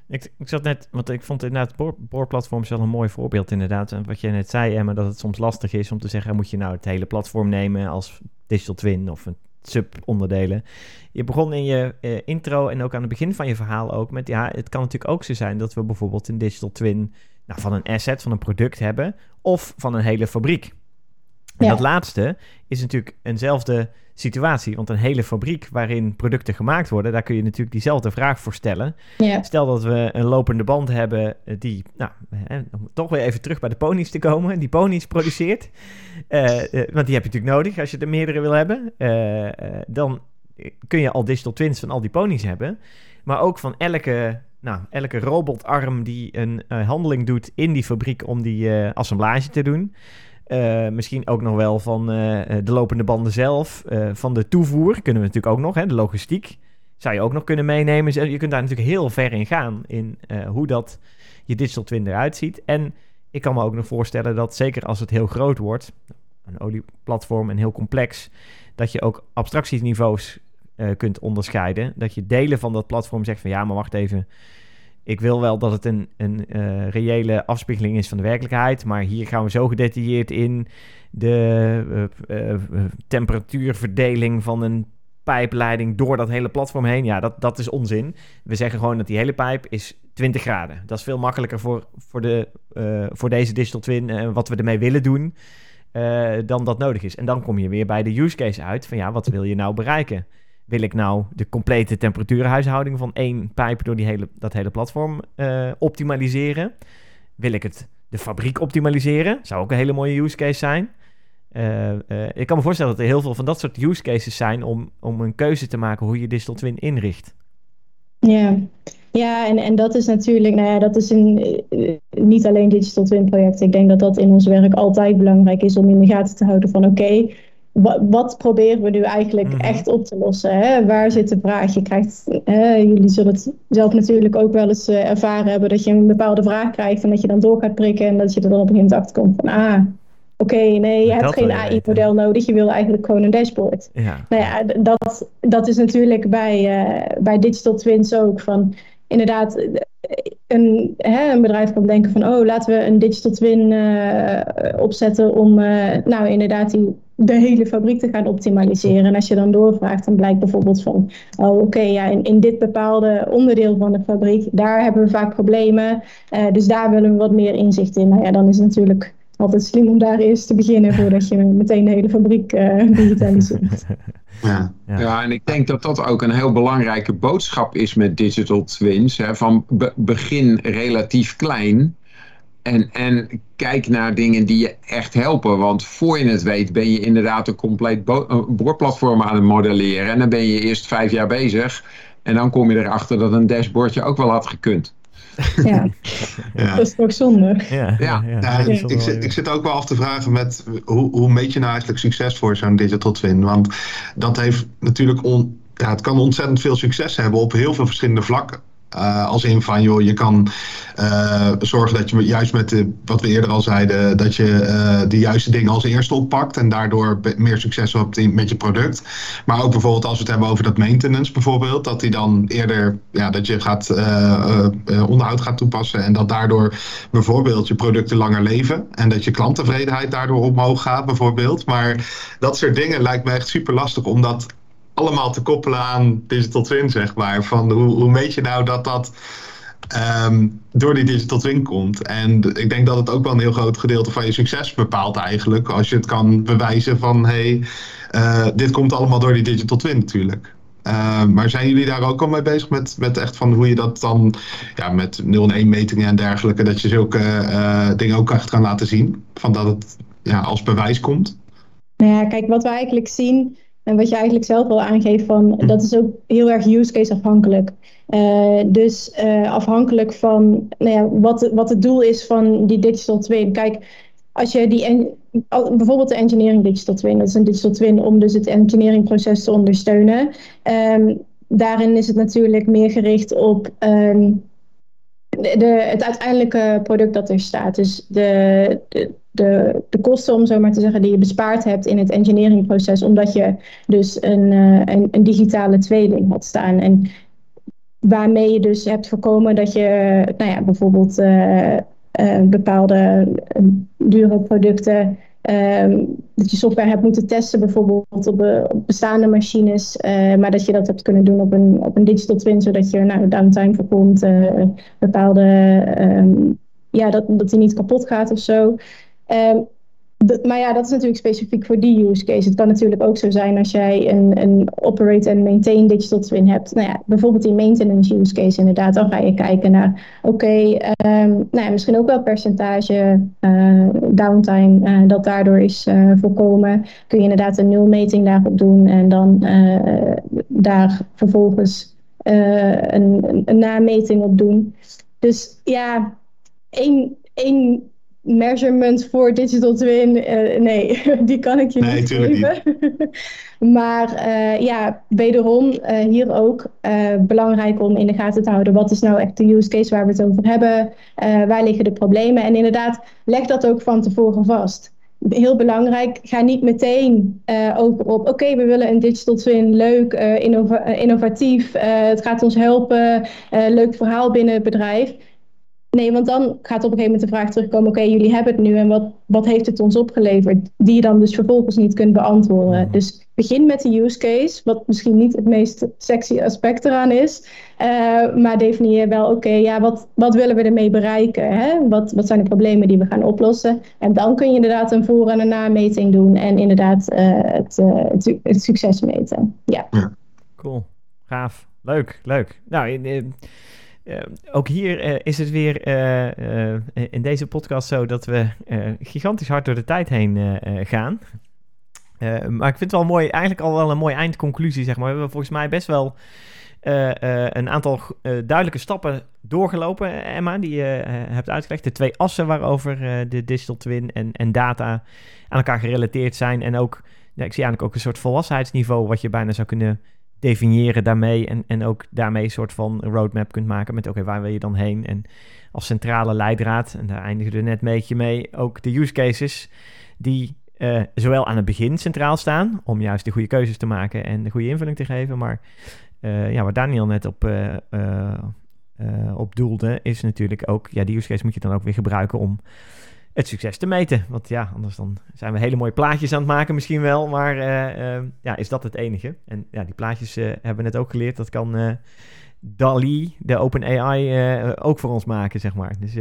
Ik, ik zat net, want ik vond inderdaad boor, boorplatforms wel een mooi voorbeeld inderdaad. En wat jij net zei, Emma, dat het soms lastig is om te zeggen, moet je nou het hele platform nemen als digital twin of een subonderdelen. Je begon in je eh, intro en ook aan het begin van je verhaal ook met, ja, het kan natuurlijk ook zo zijn dat we bijvoorbeeld een digital twin nou, van een asset, van een product hebben, of van een hele fabriek. En Ja. dat laatste is natuurlijk eenzelfde situatie, want een hele fabriek waarin producten gemaakt worden, daar kun je natuurlijk diezelfde vraag voor stellen. Ja, Stel dat we een lopende band hebben eh, die, nou, hè, om toch weer even terug bij de ponies te komen, die ponies produceert. [laughs] Eh, eh, want die heb je natuurlijk nodig als je er meerdere wil hebben. Dan kun je al digital twins van al die ponies hebben. Maar ook van elke, nou, elke robotarm die een handeling doet in die fabriek om die assemblage te doen. Eh, misschien ook nog wel van eh, eh, de lopende banden zelf, van de toevoer kunnen we natuurlijk ook nog, hè, de logistiek. zou je ook nog kunnen meenemen. Je kunt daar natuurlijk heel ver in gaan in hoe dat je digital twin eruit ziet. En ik kan me ook nog voorstellen dat zeker als het heel groot wordt, een olieplatform en heel complex, dat je ook abstractieniveaus kunt onderscheiden. Dat je delen van dat platform zegt van ja, maar wacht even. Ik wil wel dat het een, een uh, reële afspiegeling is van de werkelijkheid, maar hier gaan we zo gedetailleerd in de uh, temperatuurverdeling van een pijpleiding door dat hele platform heen. Ja, dat, dat is onzin. We zeggen gewoon dat die hele pijp is 20 graden. Dat is veel makkelijker voor, voor, de, voor deze digital twin en wat we ermee willen doen. dan dat nodig is. En dan kom je weer bij de use case uit van ja, wat wil je nou bereiken? Wil ik nou de complete temperatuurhuishouding van één pijp door die hele, dat hele platform uh, optimaliseren? Wil ik het de fabriek optimaliseren? Zou ook een hele mooie use case zijn. Uh, uh, ik kan me voorstellen dat er heel veel van dat soort use cases zijn om, om een keuze te maken hoe je Digital Twin inricht. Ja, ja en, en dat is natuurlijk, nou ja, dat is een, niet alleen Digital Twin project. Ik denk dat dat in ons werk altijd belangrijk is om in de gaten te houden van oké, wat, proberen we nu eigenlijk mhm. echt op te lossen? Hè? Waar zit de vraag? Je krijgt, jullie zullen het zelf natuurlijk ook wel eens uh, ervaren hebben dat je een bepaalde vraag krijgt en dat je dan door gaat prikken en dat je er dan op een gegeven moment komt van ah, oké, nee, je hebt geen AI-model nodig, je wil eigenlijk gewoon een dashboard. Ja. Nou ja, dat, dat is natuurlijk bij, uh, bij digital twins ook van inderdaad een, hè, een bedrijf kan denken van oh, laten we een digital twin uh, opzetten om nou inderdaad die de hele fabriek te gaan optimaliseren. En als je dan doorvraagt, dan blijkt bijvoorbeeld van, oh oké, ja, in, in dit bepaalde onderdeel van de fabriek, daar hebben we vaak problemen. Uh, dus daar willen we wat meer inzicht in. Nou ja, dan is het natuurlijk altijd slim om daar eerst te beginnen voordat je meteen de hele fabriek uh, digitaliseert. [laughs] Ja. Ja. ja. en ik denk dat dat ook een heel belangrijke boodschap is met digital twins. Hè, van begin relatief klein en, en kijk naar dingen die je echt helpen. Want voor je het weet ben je inderdaad een compleet boorplatform aan het modelleren. En dan ben je eerst vijf jaar bezig. En dan kom je erachter dat een dashboardje ook wel had gekund. Ja, ja. dat is toch zonde. Ja, ja. ja. ik, ik, zit, ik zit ook wel af te vragen met hoe, hoe meet je nou eigenlijk succes voor zo'n digital twin? Want dat heeft natuurlijk on, ja, het kan ontzettend veel succes hebben op heel veel verschillende vlakken. Uh, als in van, joh, je kan uh, zorgen dat je juist met de, wat we eerder al zeiden, dat je uh, de juiste dingen als eerste oppakt en daardoor meer succes hebt met je product. Maar ook bijvoorbeeld als we het hebben over dat maintenance bijvoorbeeld, dat die dan eerder, ja, dat je gaat onderhoud gaat toepassen en dat daardoor bijvoorbeeld je producten langer leven en dat je klanttevredenheid daardoor omhoog gaat bijvoorbeeld. Maar dat soort dingen lijkt me echt super lastig om dat allemaal te koppelen aan digital twin, zeg maar. Van hoe, hoe meet je nou dat dat um, door die digital twin komt? En ik denk dat het ook wel een heel groot gedeelte van je succes bepaalt eigenlijk. Als je het kan bewijzen van, hé, hey, uh, dit komt allemaal door die digital twin natuurlijk. Uh, maar zijn jullie daar ook al mee bezig met, met echt van hoe je dat dan ja, met 0 en 1 metingen en dergelijke, dat je zulke uh, dingen ook echt kan laten zien? Van dat het ja, als bewijs komt? Nou ja, kijk, wat we eigenlijk zien en wat je eigenlijk zelf al aangeeft, van, hm. dat is ook heel erg use case afhankelijk. Uh, dus uh, afhankelijk van nou ja, wat, wat het doel is van die digital twin. Kijk, als je die bijvoorbeeld de engineering digital twin, dat is een digital twin om dus het engineeringproces te ondersteunen. Um, daarin is het natuurlijk meer gericht op um, de, het uiteindelijke product dat er staat. Dus de, de, de, kosten, om zo maar te zeggen, die je bespaard hebt in het engineeringproces, omdat je dus een, uh, een, een, digitale tweeling had staan. En waarmee je dus hebt voorkomen dat je nou ja, bijvoorbeeld uh, uh, bepaalde dure producten Um, dat je software hebt moeten testen, bijvoorbeeld op, op bestaande machines, uh, maar dat je dat hebt kunnen doen op een, op een digital twin, zodat je nou, downtime voorkomt, uh, bepaalde, um, ja, dat, dat die niet kapot gaat of zo. Um, maar ja, dat is natuurlijk specifiek voor die use case. Het kan natuurlijk ook zo zijn als jij een, een operate en maintain digital twin hebt. Nou ja, bijvoorbeeld die maintenance use case inderdaad. Dan ga je kijken naar, oké, um, nou ja, misschien ook wel percentage uh, downtime uh, dat daardoor is uh, voorkomen. Kun je inderdaad een nulmeting daarop doen en dan daar vervolgens een, een nameting op doen. Dus ja, één, één measurement voor digital twin, eh, nee, [laughs] die kan ik je Nee, niet geven. [laughs] maar eh, ja, wederom eh, hier ook belangrijk om in de gaten te houden. Wat is nou echt de use case waar we het over hebben? Waar liggen de problemen? En inderdaad, leg dat ook van tevoren vast. Heel belangrijk, ga niet meteen over op, oké, we willen een digital twin, leuk, innova- innovatief, het gaat ons helpen, leuk verhaal binnen het bedrijf. Nee, want dan gaat op een gegeven moment de vraag terugkomen: oké, jullie hebben het nu en wat, wat heeft het ons opgeleverd? Die je dan dus vervolgens niet kunt beantwoorden. Dus begin met de use case, wat misschien niet het meest sexy aspect eraan is. eh, maar definieer wel: oké, ja, wat, wat willen we ermee bereiken? Hè? Wat, wat zijn de problemen die we gaan oplossen? En dan kun je inderdaad een voor- en een nameting doen en inderdaad eh, het, eh, het, su- het succes meten. Ja. Cool. Gaaf. Leuk, leuk. Nou, in, in- eh, ook hier eh, is het weer eh, eh, in deze podcast zo dat we gigantisch hard door de tijd heen gaan. Maar ik vind het wel mooi, eigenlijk al wel een mooie eindconclusie, zeg maar. We hebben volgens mij best wel een aantal duidelijke stappen doorgelopen, Emma, die je hebt uitgelegd. De twee assen waarover de digital twin en, en data aan elkaar gerelateerd zijn. En ook, ja, ik zie eigenlijk ook een soort volwassenheidsniveau wat je bijna zou kunnen definiëren daarmee. En, en ook daarmee een soort van roadmap kunt maken met, oké, waar wil je dan heen? En als centrale leidraad, en daar eindigde net een beetje mee, ook de use cases die eh, zowel aan het begin centraal staan, om juist de goede keuzes te maken en de goede invulling te geven, maar eh, ja, waar Daniel net op, eh, op doelde, is natuurlijk ook, ja, die use case moet je dan ook weer gebruiken om het succes te meten. Want ja, anders dan zijn we hele mooie plaatjes aan het maken misschien wel, maar eh, eh, ja, is dat het enige? En ja, die plaatjes eh, hebben we net ook geleerd, dat kan eh DALI, de OpenAI, eh ook voor ons maken, zeg maar. Dus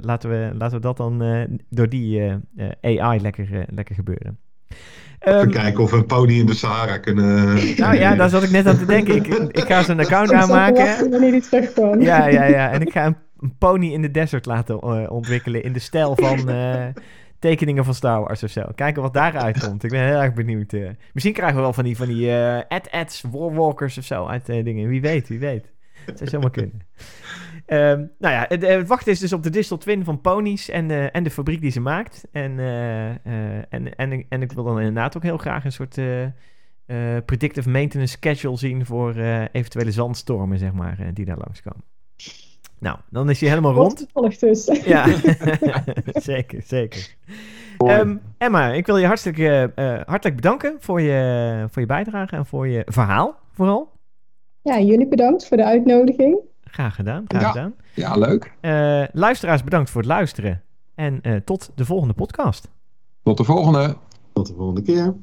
laten, we, laten we dat dan eh, door die eh, eh, AI lekker, lekker gebeuren. Even Ehm, kijken of we een pony in de Sahara kunnen... [laughs] nou ja, daar zat ik net aan te denken. Ik, ik ga ze een account aanmaken. Ja, ja, ja. En ik ga een, een pony in de desert laten eh, ontwikkelen in de stijl van [laughs] eh, tekeningen van Star Wars of zo. Kijken wat daaruit komt. Ik ben heel erg benieuwd. eh. Misschien krijgen we wel van die, van die ad-ads, warwalkers of zo uit dingen. Wie weet, wie weet. Het zou zomaar kunnen. [laughs] Ehm, nou ja, het, het wachten is dus op de digital twin van ponies en, eh, en de fabriek die ze maakt. En, en, en, en ik wil dan inderdaad ook heel graag een soort predictive maintenance schedule zien voor eventuele zandstormen, zeg maar, die daar langskomen. Nou, dan is hij helemaal rond. Dus. Ja, [laughs] [laughs] zeker, zeker. Ehm, Emma, ik wil je hartelijk, eh, eh, hartelijk bedanken voor je, voor je bijdrage en voor je verhaal, vooral. Ja, jullie bedankt voor de uitnodiging. Graag gedaan, graag Ja. gedaan. Ja, leuk. Eh, luisteraars, bedankt voor het luisteren. En eh, tot de volgende podcast. Tot de volgende. Tot de volgende keer.